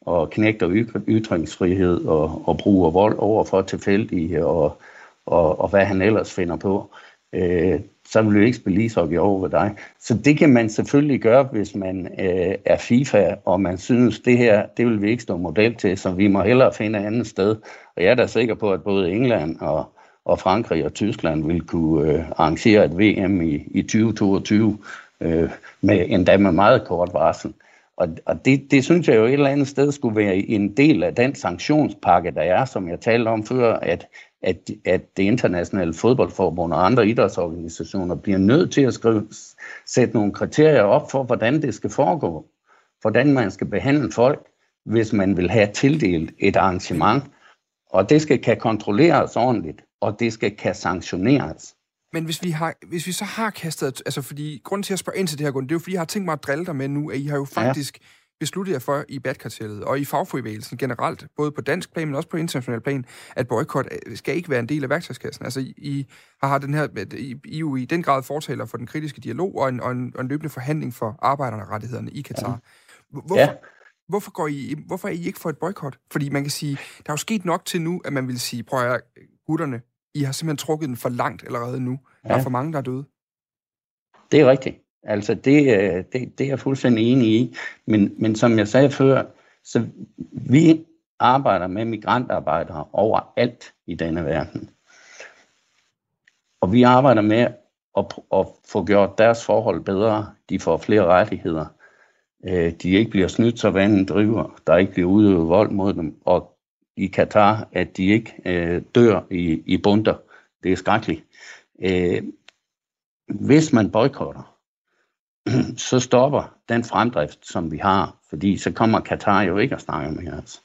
og knægter ytringsfrihed og, og bruger vold over for tilfældige og, og, og hvad han ellers finder på, øh, så vil jeg ikke spille ishockey over ved dig. Så det kan man selvfølgelig gøre, hvis man øh, er FIFA, og man synes, det her, det vil vi ikke stå model til, så vi må hellere finde et andet sted. Og jeg er da sikker på, at både England og, og Frankrig og Tyskland vil kunne øh, arrangere et VM i, i 2022, øh, med endda med meget kort varsel. Og, og det, det synes jeg jo et eller andet sted skulle være en del af den sanktionspakke, der er, som jeg talte om før, at at, at det internationale fodboldforbund og andre idrætsorganisationer bliver nødt til at skrive, sætte nogle kriterier op for, hvordan det skal foregå. Hvordan man skal behandle folk, hvis man vil have tildelt et arrangement. Og det skal kan kontrolleres ordentligt, og det skal kan sanktioneres. Men hvis vi, har, hvis vi så har kastet... Altså, fordi grunden til at spørge ind til det her, det er jo, fordi jeg har tænkt mig at drille dig med nu, at I har jo faktisk... Ja besluttede jeg for i badkartellet og i fagforbevægelsen generelt, både på dansk plan, men også på international plan, at boykot øh, skal ikke være en del af værktøjskassen. Altså, I har den her, I, I jo i den grad fortaler for den kritiske dialog og en, og en, og en løbende forhandling for arbejderrettighederne i Katar. Hvorfor, ja. hvorfor, går I, hvorfor er I ikke for et boykot? Fordi man kan sige, der er jo sket nok til nu, at man vil sige, prøv at gutterne, I har simpelthen trukket den for langt allerede nu. Ja. Der er for mange, der er døde. Det er rigtigt. Altså det, øh, det, det er jeg fuldstændig enig i. Men, men som jeg sagde før, så vi arbejder med migrantarbejdere overalt i denne verden. Og vi arbejder med at, at få gjort deres forhold bedre. De får flere rettigheder. Øh, de ikke bliver snydt, så vandet driver. Der ikke bliver udøvet vold mod dem. Og i Katar, at de ikke øh, dør i, i bunder. Det er skrækkeligt. Øh, hvis man boykotter, *clears throat* så stopper den fremdrift, som vi har, fordi så kommer Katar jo ikke at snakke med os.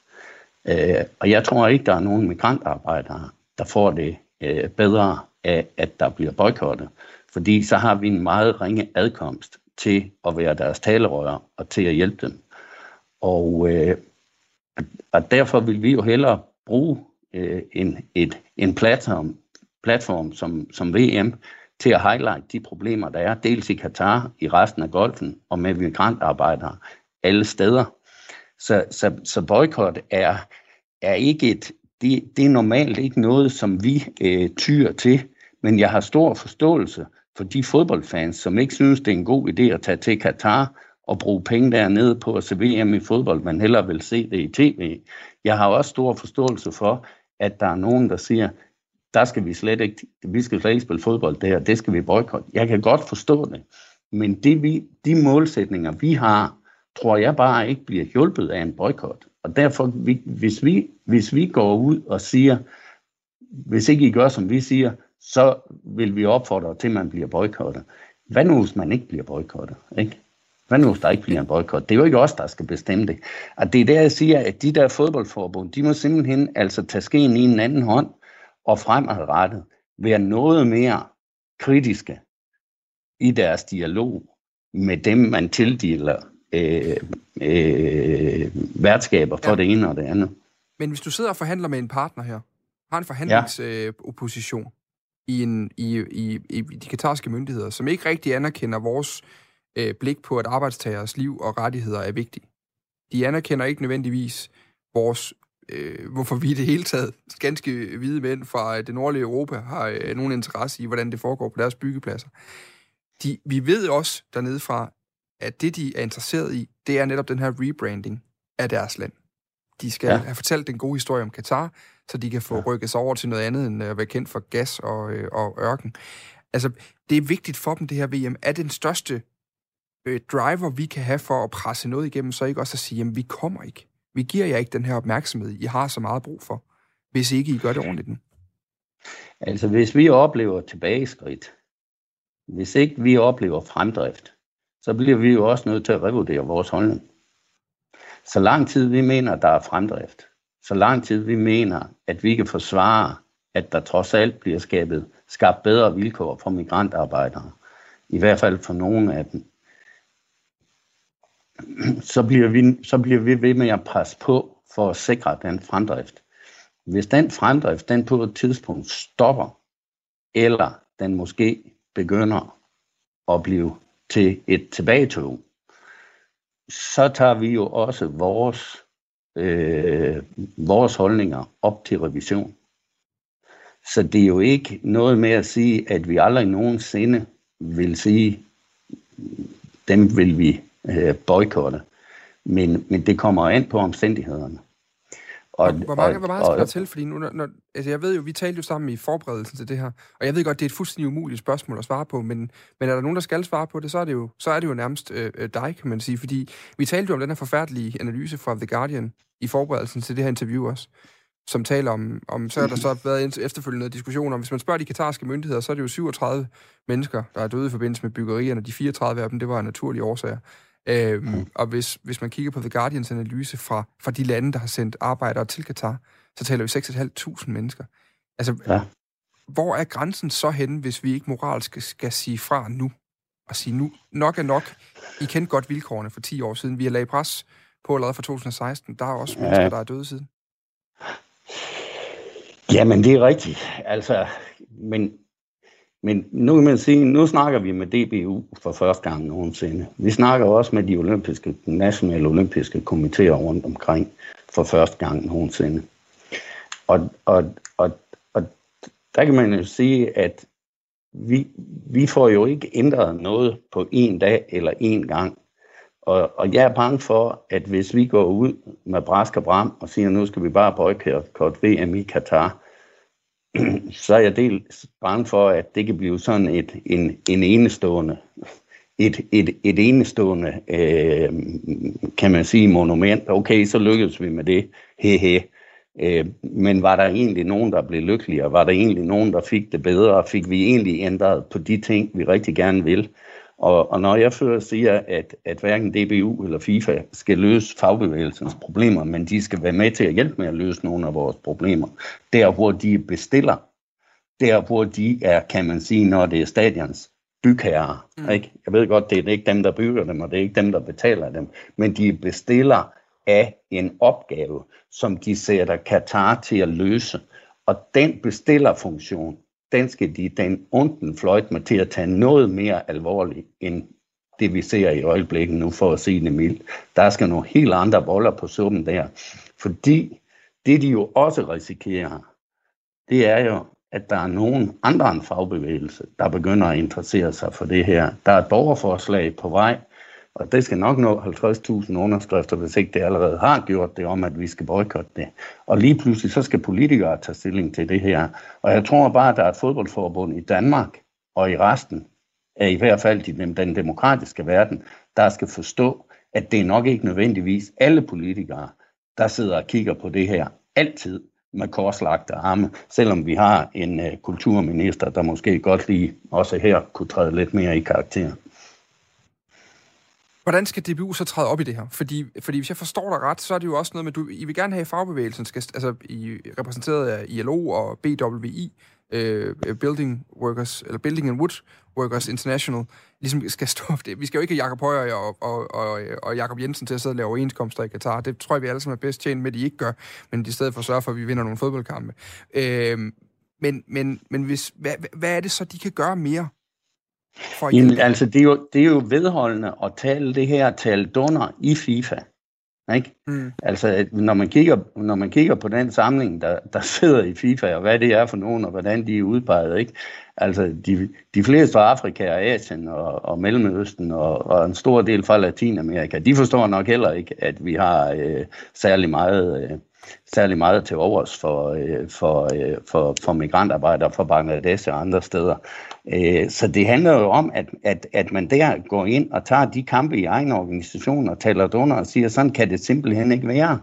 Øh, og jeg tror ikke, der er nogen migrantarbejdere, der får det øh, bedre af, at der bliver boykottet, fordi så har vi en meget ringe adkomst til at være deres talerører og til at hjælpe dem. Og, øh, og derfor vil vi jo hellere bruge øh, en, et, en platform, platform som, som VM til at highlight de problemer, der er, dels i Katar, i resten af golfen og med migrantarbejdere alle steder. Så, så, så boykot er, er ikke et, det, det er normalt ikke noget, som vi øh, tyr til, men jeg har stor forståelse for de fodboldfans, som ikke synes, det er en god idé at tage til Katar og bruge penge dernede på at se VM i fodbold, men hellere vil se det i tv. Jeg har også stor forståelse for, at der er nogen, der siger, der skal vi slet ikke, vi skal slet ikke spille fodbold der, det skal vi boykotte. Jeg kan godt forstå det, men det vi, de målsætninger, vi har, tror jeg bare ikke bliver hjulpet af en boykot. Og derfor, hvis vi, hvis vi går ud og siger, hvis ikke I gør, som vi siger, så vil vi opfordre til, at man bliver boykottet. Hvad nu, hvis man ikke bliver boykottet? Ikke? Hvad nu, hvis der ikke bliver en boykot? Det er jo ikke os, der skal bestemme det. Og det er der, jeg siger, at de der fodboldforbund, de må simpelthen altså tage skeen i en anden hånd og fremadrettet være noget mere kritiske i deres dialog med dem, man tildeler øh, øh, værtskaber for ja. det ene og det andet. Men hvis du sidder og forhandler med en partner her, har en forhandlingsopposition ja. øh, i, en, i, i, i de katarske myndigheder, som ikke rigtig anerkender vores øh, blik på, at arbejdstagers liv og rettigheder er vigtige. De anerkender ikke nødvendigvis vores, øh, hvorfor vi i det hele taget, ganske hvide mænd fra det nordlige Europa, har øh, nogen interesse i, hvordan det foregår på deres byggepladser. De, vi ved også dernede fra, at det, de er interesseret i, det er netop den her rebranding af deres land. De skal ja. have fortalt den gode historie om Katar, så de kan få ja. rykket sig over til noget andet end at være kendt for gas og, øh, og ørken. Altså, det er vigtigt for dem, det her VM. Er den største øh, driver, vi kan have for at presse noget igennem, så ikke også at sige, jamen, vi kommer ikke. Vi giver jer ikke den her opmærksomhed, I har så meget brug for, hvis ikke I gør det ordentligt nu. Altså, hvis vi oplever tilbageskridt, hvis ikke vi oplever fremdrift, så bliver vi jo også nødt til at revurdere vores holdning. Så lang tid vi mener, at der er fremdrift, så lang tid vi mener, at vi kan forsvare, at der trods alt bliver skabet, skabt bedre vilkår for migrantarbejdere, i hvert fald for nogle af dem, så bliver, vi, så bliver vi ved med at presse på for at sikre den fremdrift. Hvis den fremdrift, den på et tidspunkt stopper, eller den måske begynder at blive til et tilbagetog, så tager vi jo også vores, øh, vores holdninger op til revision. Så det er jo ikke noget med at sige, at vi aldrig nogensinde vil sige, dem vil vi øh, boykotte. Men, men det kommer an på omstændighederne. Og, hvor, meget, og, hvor meget skal og, der til? Fordi nu, når, når, altså jeg ved jo, vi talte jo sammen i forberedelsen til det her, og jeg ved godt, det er et fuldstændig umuligt spørgsmål at svare på, men, men er der nogen, der skal svare på det, så er det jo, så er det jo nærmest øh, øh dig, kan man sige. Fordi vi talte jo om den her forfærdelige analyse fra The Guardian i forberedelsen til det her interview også, som taler om, om så har der så været efterfølgende diskussioner om, hvis man spørger de katarske myndigheder, så er det jo 37 mennesker, der er døde i forbindelse med byggerierne. De 34 af dem, det var naturlige årsager. Øhm, mm. Og hvis, hvis man kigger på The Guardians analyse fra, fra de lande, der har sendt arbejdere til Katar, så taler vi 6.500 mennesker. Altså, ja. hvor er grænsen så henne, hvis vi ikke moralsk skal sige fra nu? Og sige nu, nok er nok. I kendte godt vilkårene for 10 år siden. Vi har lavet pres på allerede fra 2016. Der er også ja. mennesker, der er døde siden. Jamen, det er rigtigt. Altså, men men nu kan man sige, nu snakker vi med DBU for første gang nogensinde. Vi snakker også med de olympiske, nationale olympiske komitéer rundt omkring for første gang nogensinde. Og, og, og, og der kan man jo sige, at vi, vi får jo ikke ændret noget på en dag eller en gang. Og, og jeg er bange for, at hvis vi går ud med brask og bram og siger, at nu skal vi bare boykotte VM i Katar, *clears throat* så er jeg dels bange for, at det kan blive sådan et, en, en enestående, et, et, et enestående, øh, kan man sige, monument. Okay, så lykkedes vi med det. Hehe. Øh, men var der egentlig nogen, der blev lykkeligere? Var der egentlig nogen, der fik det bedre? Fik vi egentlig ændret på de ting, vi rigtig gerne vil? Og, og når jeg før siger, at, at hverken DBU eller FIFA skal løse fagbevægelsens problemer, men de skal være med til at hjælpe med at løse nogle af vores problemer, der hvor de bestiller, der hvor de er, kan man sige, når det er stadions bygherrer. Mm. Ikke? Jeg ved godt, det er ikke dem, der bygger dem, og det er ikke dem, der betaler dem, men de bestiller af en opgave, som de sætter Katar til at løse. Og den bestillerfunktion, den skal de den onden fløjt mig til at tage noget mere alvorligt end det, vi ser i øjeblikket nu, for at sige det mildt. Der skal nogle helt andre boller på suppen der. Fordi det, de jo også risikerer, det er jo, at der er nogen andre end fagbevægelse, der begynder at interessere sig for det her. Der er et borgerforslag på vej, og det skal nok nå 50.000 underskrifter, hvis ikke det allerede har gjort det, om at vi skal boykotte det. Og lige pludselig så skal politikere tage stilling til det her. Og jeg tror bare, at der er et fodboldforbund i Danmark og i resten af i hvert fald i den, den demokratiske verden, der skal forstå, at det er nok ikke nødvendigvis alle politikere, der sidder og kigger på det her altid med korslagte arme, selvom vi har en øh, kulturminister, der måske godt lige også her kunne træde lidt mere i karakter. Hvordan skal DBU så træde op i det her? Fordi, fordi hvis jeg forstår dig ret, så er det jo også noget med, du, I vil gerne have fagbevægelsen, skal, altså I repræsenteret af ILO og BWI, øh, Building Workers, eller Building and Wood Workers International, ligesom skal stå for det. Vi skal jo ikke have Jakob Højer og, og, og, og Jakob Jensen til at sidde og lave overenskomster i Katar. Det tror jeg, vi alle sammen er bedst tjent med, at de ikke gør, men i stedet for at sørge for, at vi vinder nogle fodboldkampe. Øh, men men, men hvis, hvad, hvad er det så, de kan gøre mere? For Jamen, altså, det er, jo, det er jo vedholdende at tale det her, tale donner i FIFA. Ikke? Mm. Altså, når man, kigger, når man kigger på den samling, der, der sidder i FIFA, og hvad det er for nogen, og hvordan de er udpeget, ikke? Altså, de, de fleste fra Afrika og Asien og, og Mellemøsten og, og en stor del fra Latinamerika, de forstår nok heller ikke, at vi har øh, særlig meget... Øh, særlig meget til overs for, øh, for, øh, for, for migrantarbejdere fra Bangladesh og andre steder. Øh, så det handler jo om, at, at, at man der går ind og tager de kampe i egen organisation og taler under og siger, sådan kan det simpelthen ikke være.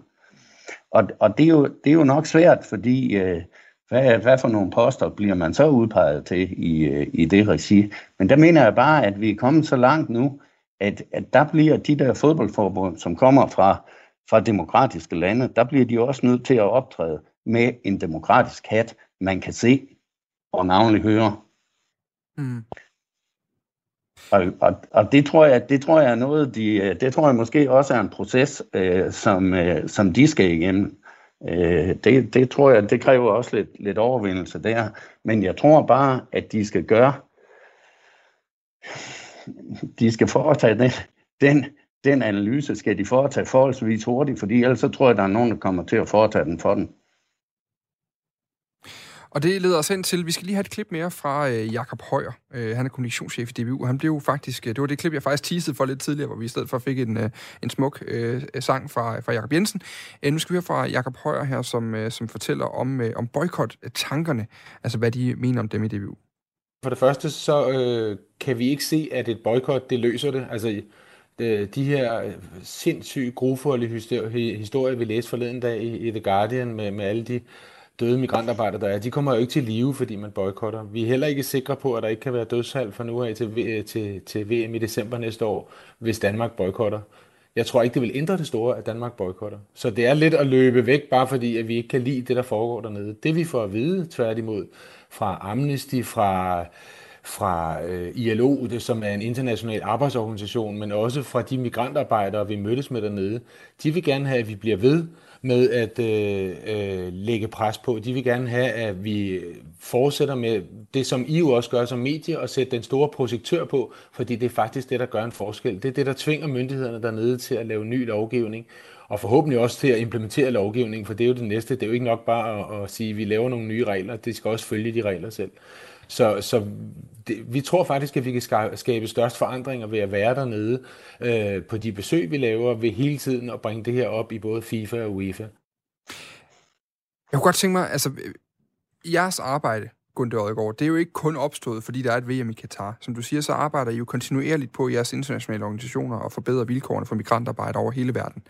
Og, og det, er jo, det er jo nok svært, fordi øh, hvad, hvad for nogle poster bliver man så udpeget til i, øh, i det regi? Men der mener jeg bare, at vi er kommet så langt nu, at, at der bliver de der fodboldforbund, som kommer fra, fra demokratiske lande, der bliver de også nødt til at optræde med en demokratisk hat, man kan se og navnlig høre. Mm. Og, og, og det tror jeg, det tror jeg er noget, de, øh, det tror jeg måske også er en proces, øh, som, øh, som de skal igennem. Øh, det, det tror jeg, det kræver også lidt, lidt overvindelse der. Men jeg tror bare, at de skal gøre, de skal foretage den, den, den analyse, skal de foretage forholdsvis hurtigt, fordi ellers så tror jeg, der er nogen, der kommer til at foretage den for den. Og det leder os hen til, vi skal lige have et klip mere fra øh, Jakob Højer. Øh, han er kommunikationschef i DBU. Han blev jo faktisk, øh, det var det klip, jeg faktisk teasede for lidt tidligere, hvor vi i stedet for fik en, øh, en smuk øh, sang fra, fra Jakob Jensen. Øh, nu skal vi høre fra Jakob Højer her, som, øh, som fortæller om, øh, om boykot-tankerne, altså hvad de mener om dem i DBU. For det første, så øh, kan vi ikke se, at et boykot, det løser det. Altså, de, de her øh, sindssyge, grufulde historier, vi læste forleden dag i, i The Guardian med, med alle de døde migrantarbejdere, der er, de kommer jo ikke til live, fordi man boykotter. Vi er heller ikke sikre på, at der ikke kan være dødsfald fra nu af til, til, til VM i december næste år, hvis Danmark boykotter. Jeg tror ikke, det vil ændre det store, at Danmark boykotter. Så det er lidt at løbe væk, bare fordi at vi ikke kan lide det, der foregår dernede. Det vi får at vide, tværtimod, fra Amnesty, fra, fra øh, ILO, det, som er en international arbejdsorganisation, men også fra de migrantarbejdere, vi mødtes med dernede, de vil gerne have, at vi bliver ved med at øh, øh, lægge pres på. De vil gerne have, at vi fortsætter med det, som I jo også gør som medie, og sætte den store projektør på, fordi det er faktisk det, der gør en forskel. Det er det, der tvinger myndighederne dernede til at lave ny lovgivning, og forhåbentlig også til at implementere lovgivning, for det er jo det næste. Det er jo ikke nok bare at, at sige, at vi laver nogle nye regler, det skal også følge de regler selv. Så, så det, vi tror faktisk, at vi kan skabe størst forandringer ved at være dernede øh, på de besøg, vi laver, ved hele tiden at bringe det her op i både FIFA og UEFA. Jeg kunne godt tænke mig, altså, øh, jeres arbejde, Gunther Odgaard, det er jo ikke kun opstået, fordi der er et VM i Katar. Som du siger, så arbejder I jo kontinuerligt på jeres internationale organisationer og forbedrer vilkårene for migrantarbejdere over hele verden.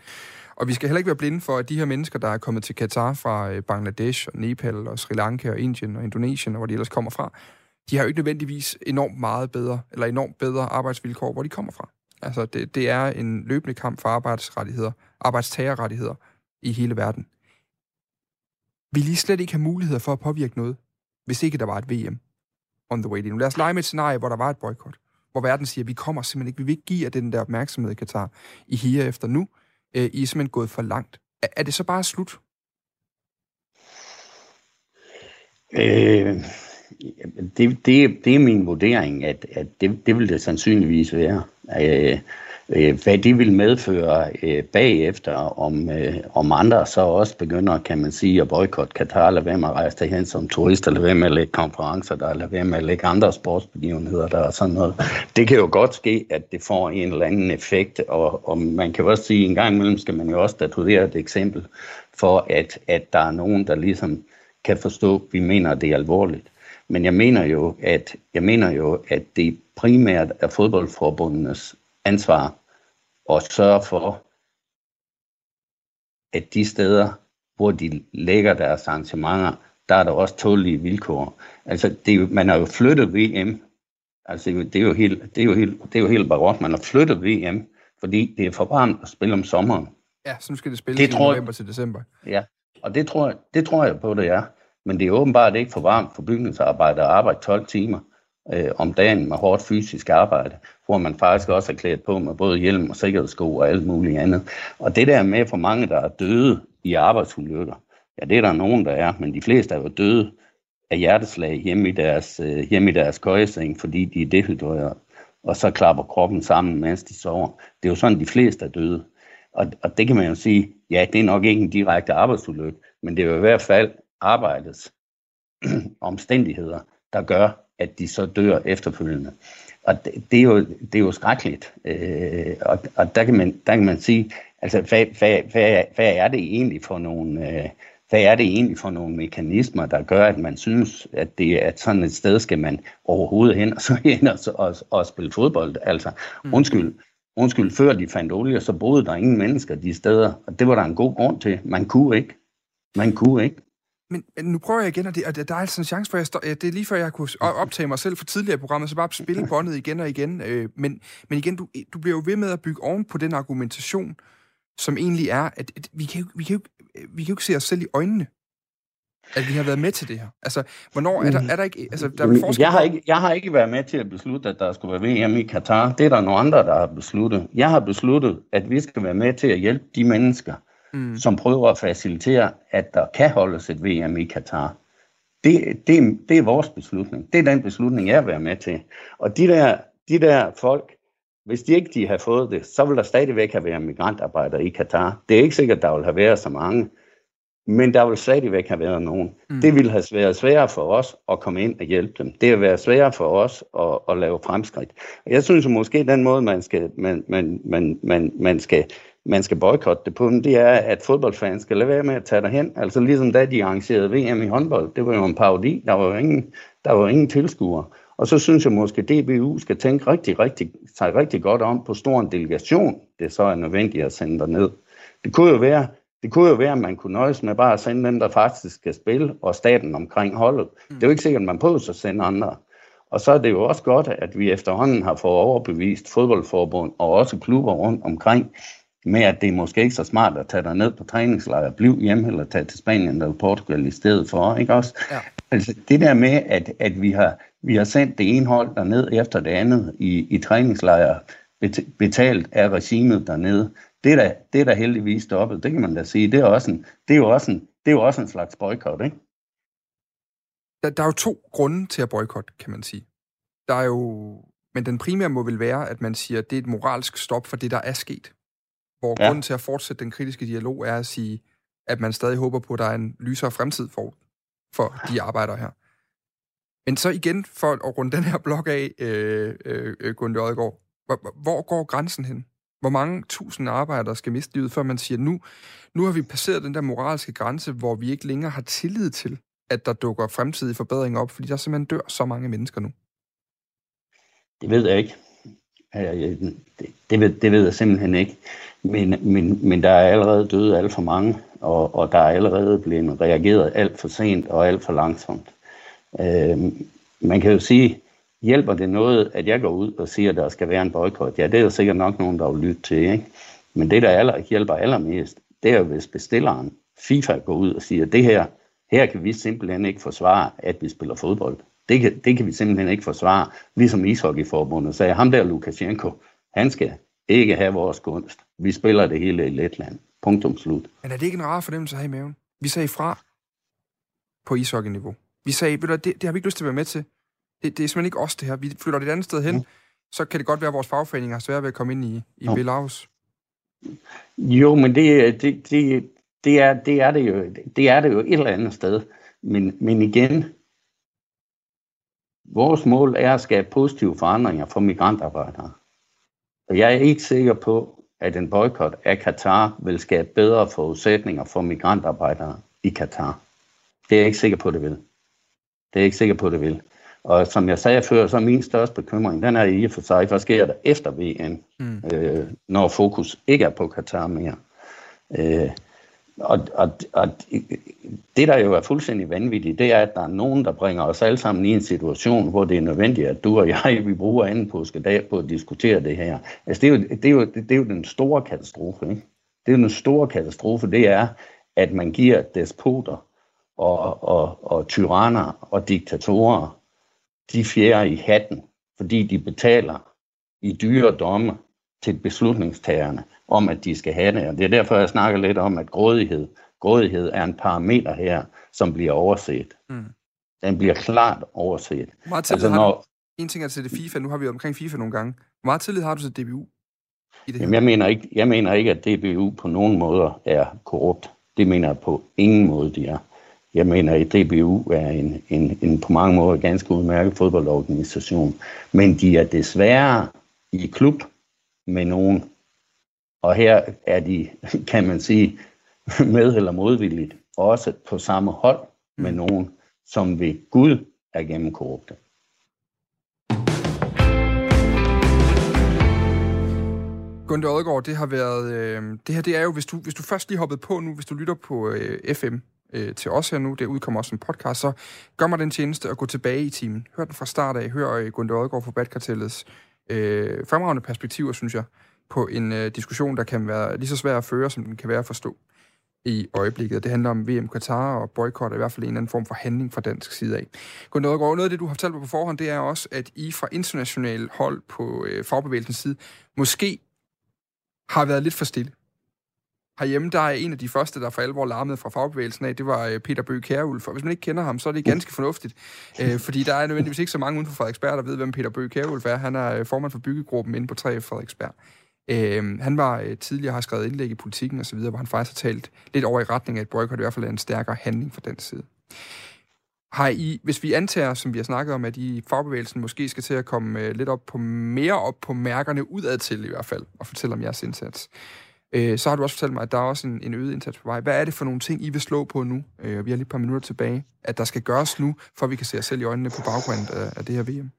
Og vi skal heller ikke være blinde for, at de her mennesker, der er kommet til Katar fra øh, Bangladesh, og Nepal, og Sri Lanka, og Indien, og Indonesien, og hvor de ellers kommer fra, de har jo ikke nødvendigvis enormt meget bedre, eller enormt bedre arbejdsvilkår, hvor de kommer fra. Altså, det, det er en løbende kamp for arbejdsrettigheder, arbejdstagerrettigheder i hele verden. Vi lige slet ikke have muligheder for at påvirke noget, hvis ikke der var et VM on the way lige nu. Lad os lege med et scenarie, hvor der var et boykot, hvor verden siger, at vi kommer simpelthen ikke, vi vil ikke give jer den der opmærksomhed i Katar. I higer efter nu, øh, I er simpelthen gået for langt. Er, er det så bare slut? Øh, det, det, det er min vurdering, at, at det, det vil det sandsynligvis være. Øh, Øh, hvad det vil medføre øh, bagefter, om, øh, om andre så også begynder, kan man sige, at boykotte Katar, eller hvem at rejse derhen som turister, eller hvem at lægge konferencer der, eller hvem at lægge andre sportsbegivenheder der og sådan noget. Det kan jo godt ske, at det får en eller anden effekt, og, og man kan også sige, at en gang imellem skal man jo også statuere et eksempel for, at, at der er nogen, der ligesom kan forstå, at vi mener, at det er alvorligt. Men jeg mener jo, at, jeg mener jo, at det primært er fodboldforbundenes ansvar at sørge for, at de steder, hvor de lægger deres arrangementer, der er der også tålige vilkår. Altså, det er jo, man har jo flyttet VM. Altså, det er jo helt, det er jo helt, det er jo helt barok. Man har flyttet VM, fordi det er for varmt at spille om sommeren. Ja, så nu skal det spille det i tror, november til december. Ja, og det tror, det tror jeg på, det er. Men det er åbenbart ikke for varmt for bygningsarbejde at arbejde 12 timer øh, om dagen med hårdt fysisk arbejde, hvor man faktisk også er klædt på med både hjelm og sikkerhedssko og alt muligt andet. Og det der med for mange, der er døde i arbejdsulykker, ja, det er der nogen, der er, men de fleste er jo døde af hjerteslag hjemme i deres, øh, hjemme i deres køjeseng, fordi de er dehydreret, og så klapper kroppen sammen, mens de sover. Det er jo sådan, de fleste er døde. Og, og det kan man jo sige, ja, det er nok ikke en direkte arbejdsulykke, men det er jo i hvert fald arbejdets *clears throat* omstændigheder, der gør, at de så dør efterfølgende. Og det, det, er, jo, det er jo skrækkeligt. Øh, og og der, kan man, der kan man sige, altså, hvad, hvad, hvad, hvad er det egentlig for nogle... Øh, hvad er det egentlig for nogle mekanismer, der gør, at man synes, at det er at sådan et sted, skal man overhovedet hen og så hen og, og, og spille fodbold? Altså, mm. undskyld, undskyld, før de fandt olie, så boede der ingen mennesker de steder, og det var der en god grund til. Man kunne ikke. Man kunne ikke. Men, men nu prøver jeg igen, og, det, og der er altså en chance for, at jeg står, det er lige før, jeg kunne optage mig selv for tidligere programmet, så bare spille *laughs* båndet igen og igen. Øh, men, men igen, du, du bliver jo ved med at bygge oven på den argumentation, som egentlig er, at, at vi, kan jo, vi, kan jo, vi kan jo ikke se os selv i øjnene, at vi har været med til det her. Altså, hvornår er der, er der ikke... Altså, der er jeg, har ikke, jeg har ikke været med til at beslutte, at der skulle være VM i Katar. Det er der nogle andre, der har besluttet. Jeg har besluttet, at vi skal være med til at hjælpe de mennesker, mm. som prøver at facilitere, at der kan holdes et VM i Katar. Det, det, det er vores beslutning. Det er den beslutning, jeg vil være med til. Og de der, de der folk, hvis de ikke de har fået det, så vil der stadigvæk have været migrantarbejdere i Katar. Det er ikke sikkert, der vil have været så mange, men der vil stadigvæk have været nogen. Mm. Det ville have været sværere for os at komme ind og hjælpe dem. Det vil være sværere for os at, at lave fremskridt. Jeg synes at måske, den måde, man skal, man, man, man, man, man skal man skal boykotte det på, det er, at fodboldfans skal lade være med at tage derhen. Altså ligesom da de arrangerede VM i håndbold, det var jo en parodi, der var jo ingen, der var ingen tilskuere. Og så synes jeg måske, at DBU skal tænke rigtig, rigtig, sig rigtig godt om på stor en delegation, det så er nødvendigt at sende derned. Det kunne jo være, det kunne jo være, at man kunne nøjes med bare at sende dem, der faktisk skal spille, og staten omkring holdet. Mm. Det er jo ikke sikkert, at man på at sende andre. Og så er det jo også godt, at vi efterhånden har fået overbevist fodboldforbund og også klubber rundt omkring, med, at det er måske ikke så smart at tage dig ned på træningslejr, blive hjemme eller tage til Spanien eller Portugal i stedet for, ikke også? Ja. Altså det der med, at, at vi, har, vi har sendt det ene hold derned efter det andet i, i træningslejre, betalt af regimet dernede, det er, da, det er da heldigvis stoppet, det kan man da sige. Det er, også en, det er jo også en, det er jo også en slags boykot, ikke? Der, der er jo to grunde til at boykotte, kan man sige. Der er jo, men den primære må vel være, at man siger, at det er et moralsk stop for det, der er sket hvor ja. grunden til at fortsætte den kritiske dialog er at sige, at man stadig håber på, at der er en lysere fremtid for, for de arbejdere her. Men så igen, for at runde den her blok af, øh, øh, Gunde Ødegaard, hvor, hvor går grænsen hen? Hvor mange tusind arbejdere skal miste livet, før man siger, nu, nu har vi passeret den der moralske grænse, hvor vi ikke længere har tillid til, at der dukker fremtidige forbedringer op, fordi der simpelthen dør så mange mennesker nu? Det ved jeg ikke. Det, det, ved, det ved jeg simpelthen ikke. Men, men, men der er allerede døde alt for mange, og, og der er allerede blevet reageret alt for sent og alt for langsomt. Øh, man kan jo sige, hjælper det noget, at jeg går ud og siger, at der skal være en boykot? Ja, det er jo sikkert nok nogen, der vil lytte til. Ikke? Men det, der aller, hjælper allermest, det er jo, hvis bestilleren, FIFA, går ud og siger, at det her, her kan vi simpelthen ikke forsvare, at vi spiller fodbold. Det kan, det kan vi simpelthen ikke forsvare. Ligesom ishockeyforbundet sagde, ham der Lukashenko, han skal ikke have vores gunst. Vi spiller det hele i Letland. Punktum slut. Men er det ikke en rar fornemmelse at have i maven? Vi sagde fra på ishockey-niveau. Vi sagde, ved du, det, det har vi ikke lyst til at være med til. Det, det er simpelthen ikke os, det her. Vi flytter det et andet sted hen. Mm. så kan det godt være, at vores fagforeninger har svært ved at komme ind i, i Jo. Belarus. Jo, men det, det, det, det, er, det, er det, jo, det er det jo et eller andet sted. Men, men igen, vores mål er at skabe positive forandringer for migrantarbejdere. Og jeg er ikke sikker på, at en boykot af Katar vil skabe bedre forudsætninger for migrantarbejdere i Katar. Det er jeg ikke sikker på, det vil. Det er jeg ikke sikker på, det vil. Og som jeg sagde før, så er min største bekymring, den er i og for sig, hvad sker der efter VM, Mm. øh, når fokus ikke er på Katar mere. Øh, og, og, og det, der jo er fuldstændig vanvittigt, det er, at der er nogen, der bringer os alle sammen i en situation, hvor det er nødvendigt, at du og jeg, vi bruger anden påskedag på at diskutere det her. Altså, det er jo, det er jo, det er jo den store katastrofe, ikke? Det er jo den store katastrofe, det er, at man giver despoter og, og, og tyranner og diktatorer de fjerde i hatten, fordi de betaler i dyre domme til beslutningstagerne om, at de skal have det. Og det er derfor, jeg snakker lidt om, at grådighed, grådighed er en parameter her, som bliver overset. Mm. Den bliver klart overset. Hvor meget Altså, har du? når, En ting er til det FIFA, nu har vi omkring FIFA nogle gange. Hvor meget tillid har du til DBU? I det jamen, jeg, mener ikke, jeg mener ikke, at DBU på nogen måder er korrupt. Det mener jeg på ingen måde, de er. Jeg mener, at DBU er en, en, en på mange måder ganske udmærket fodboldorganisation. Men de er desværre i klub med nogen. Og her er de, *laughs* kan man sige, *laughs* med eller modvilligt, også på samme hold med Mm. nogen, som ved Gud er gennemkorrupte. Gunde Odgaard, det har været... Øh, det her, det er jo, hvis du, hvis du først lige hoppet på nu, hvis du lytter på øh, FM øh, til os her nu, det udkommer også som podcast, så gør mig den tjeneste at gå tilbage i timen. Hør den fra start af. Hør øh, Gunde Odgaard fra Badkartellets øh, fremragende perspektiver, synes jeg, på en øh, diskussion, der kan være lige så svær at føre, som den kan være at forstå i øjeblikket. Det handler om VM Qatar og boykot, i hvert fald en eller anden form for handling fra dansk side af. Gunde Odgaard, noget af det, du har fortalt mig på forhånd, det er også, at I fra international hold på øh, fagbevægelsens side måske har været lidt for stille. Herhjemme, der er en af de første, der for alvor larmede fra fagbevægelsen af, det var øh, Peter Bøge Kærulf. Og hvis man ikke kender ham, så er det ganske fornuftigt. Øh, fordi der er nødvendigvis ikke så mange uden for Frederiksberg, der ved, hvem Peter Bøge Kærulf er. Han er øh, formand for byggegruppen inde på 3 Frederiksberg. Øh, han var øh, tidligere har skrevet indlæg i politikken osv., hvor han faktisk har talt lidt over i retning af, at boykot i hvert fald er en stærkere handling fra den side. Har I, hvis vi antager, som vi har snakket om, at I i fagbevægelsen måske skal til at komme øh, lidt op på, mere op på mærkerne udad til i hvert fald, og fortælle om jeres indsats, øh, så har du også fortalt mig, at der er også en, en øget indsats på vej. Hvad er det for nogle ting, I vil slå på nu? Øh, vi har lige et par minutter tilbage. At der skal gøres nu, for vi kan se os selv i øjnene på baggrund af, af det her VM.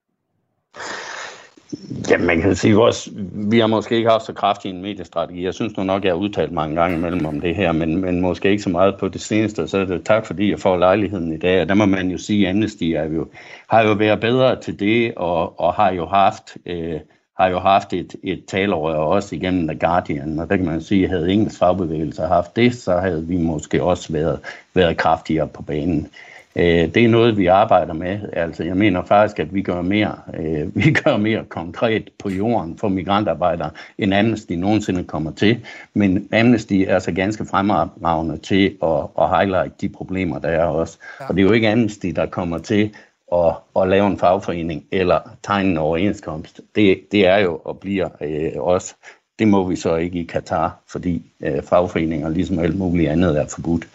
Ja, man kan sige, vores, vi har måske ikke haft så kraftig en mediestrategi. Jeg synes nu nok, jeg har udtalt mange gange imellem om det her, men, men måske ikke så meget på det seneste. Så er det tak, fordi jeg får lejligheden i dag. Og der må man jo sige, at Amnesty er jo, har jo været bedre til det, og, og har jo haft, øh, har jo haft et, et talerør også igennem The Guardian. Og der kan man sige, at havde engelsk fagbevægelse haft det, så havde vi måske også været, været kraftigere på banen. Øh, det er noget, vi arbejder med. Altså, jeg mener faktisk, at vi gør mere, øh, *laughs* vi gør mere konkret på jorden for migrantarbejdere, end Amnesty nogensinde kommer til. Men Amnesty er altså ganske fremragende til at, at highlight de problemer, der er også. Og det er jo ikke Amnesty, der kommer til at, at lave en fagforening eller tegne en overenskomst. Det, det er jo og bliver øh, også det må vi så ikke i Katar, fordi øh, fagforeninger, ligesom alt muligt andet, er forbudt.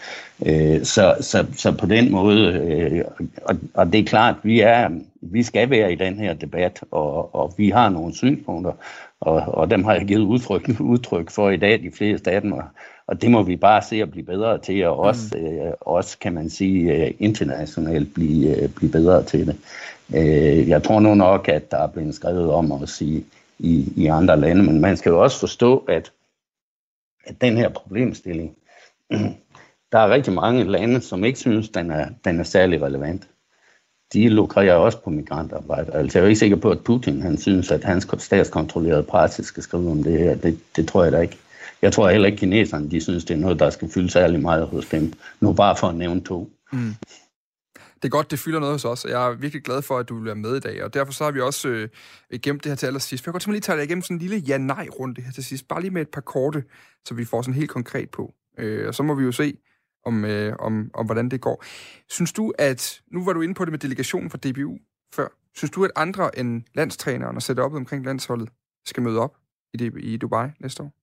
Øh, så, så, så på den måde, øh, og, og det er klart, vi er, vi skal være i den her debat, og, og vi har nogle synspunkter, og, og dem har jeg givet udtryk, udtryk for i dag, de fleste af dem, og, og det må vi bare se at blive bedre til, og også, øh, også kan man sige, øh, internationalt blive, øh, blive bedre til det. Øh, jeg tror nu nok, at der er blevet skrevet om at sige, i, i andre lande. Men man skal jo også forstå, at, at den her problemstilling, *clears throat* der er rigtig mange lande, som ikke synes, den er, den er særlig relevant. De lukrerer også på migrantarbejde. Altså jeg er jo ikke sikker på, at Putin han synes, at hans statskontrollerede presse skal skrive om det her. Det, det tror jeg da ikke. Jeg tror heller ikke, kineserne de synes, det er noget, der skal fylde særlig meget hos dem. Nu bare for at nævne to. Mm. Det er godt, det fylder noget hos os, og jeg er virkelig glad for, at du er med i dag, og derfor så har vi også øh, gemt det her til allersidst. Jeg kan godt lige tage dig igennem sådan en lille ja-nej-runde her til sidst, bare lige med et par korte, så vi får sådan helt konkret på. Øh, og så må vi jo se, om, øh, om, om hvordan det går. Synes du, at, nu var du inde på det med delegationen fra DBU før, Synes du, at andre end landstræneren og sætte op omkring landsholdet skal møde op i, DB, i Dubai næste år?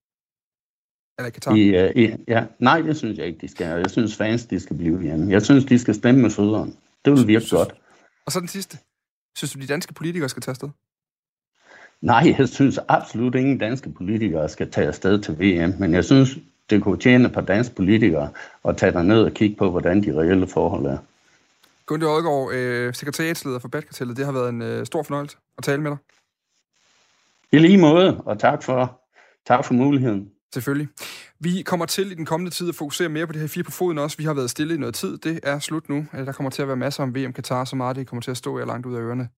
Eller Katar? I, uh, i, ja, nej, det synes jeg ikke, de skal. Jeg synes, fans de skal blive hjemme. Jeg synes, de skal stemme med fødderne. Det vil virke godt. Og så den sidste. Synes du, de danske politikere skal tage afsted? Nej, jeg synes absolut ingen danske politikere skal tage afsted til VM, men jeg synes, det kunne tjene et par danske politikere at tage derned og kigge på, hvordan de reelle forhold er. Gunde Odgaard, øh, sekretariatsleder for Badkartellet. Det har været en øh, stor fornøjelse at tale med dig. I lige måde, og tak for, tak for muligheden. Selvfølgelig. Vi kommer til i den kommende tid at fokusere mere på det her fire på foden også. Vi har været stille i noget tid. Det er slut nu. Øh, der kommer til at være masser om VM Katar, så meget det kommer til at stå jer langt ud af ørerne.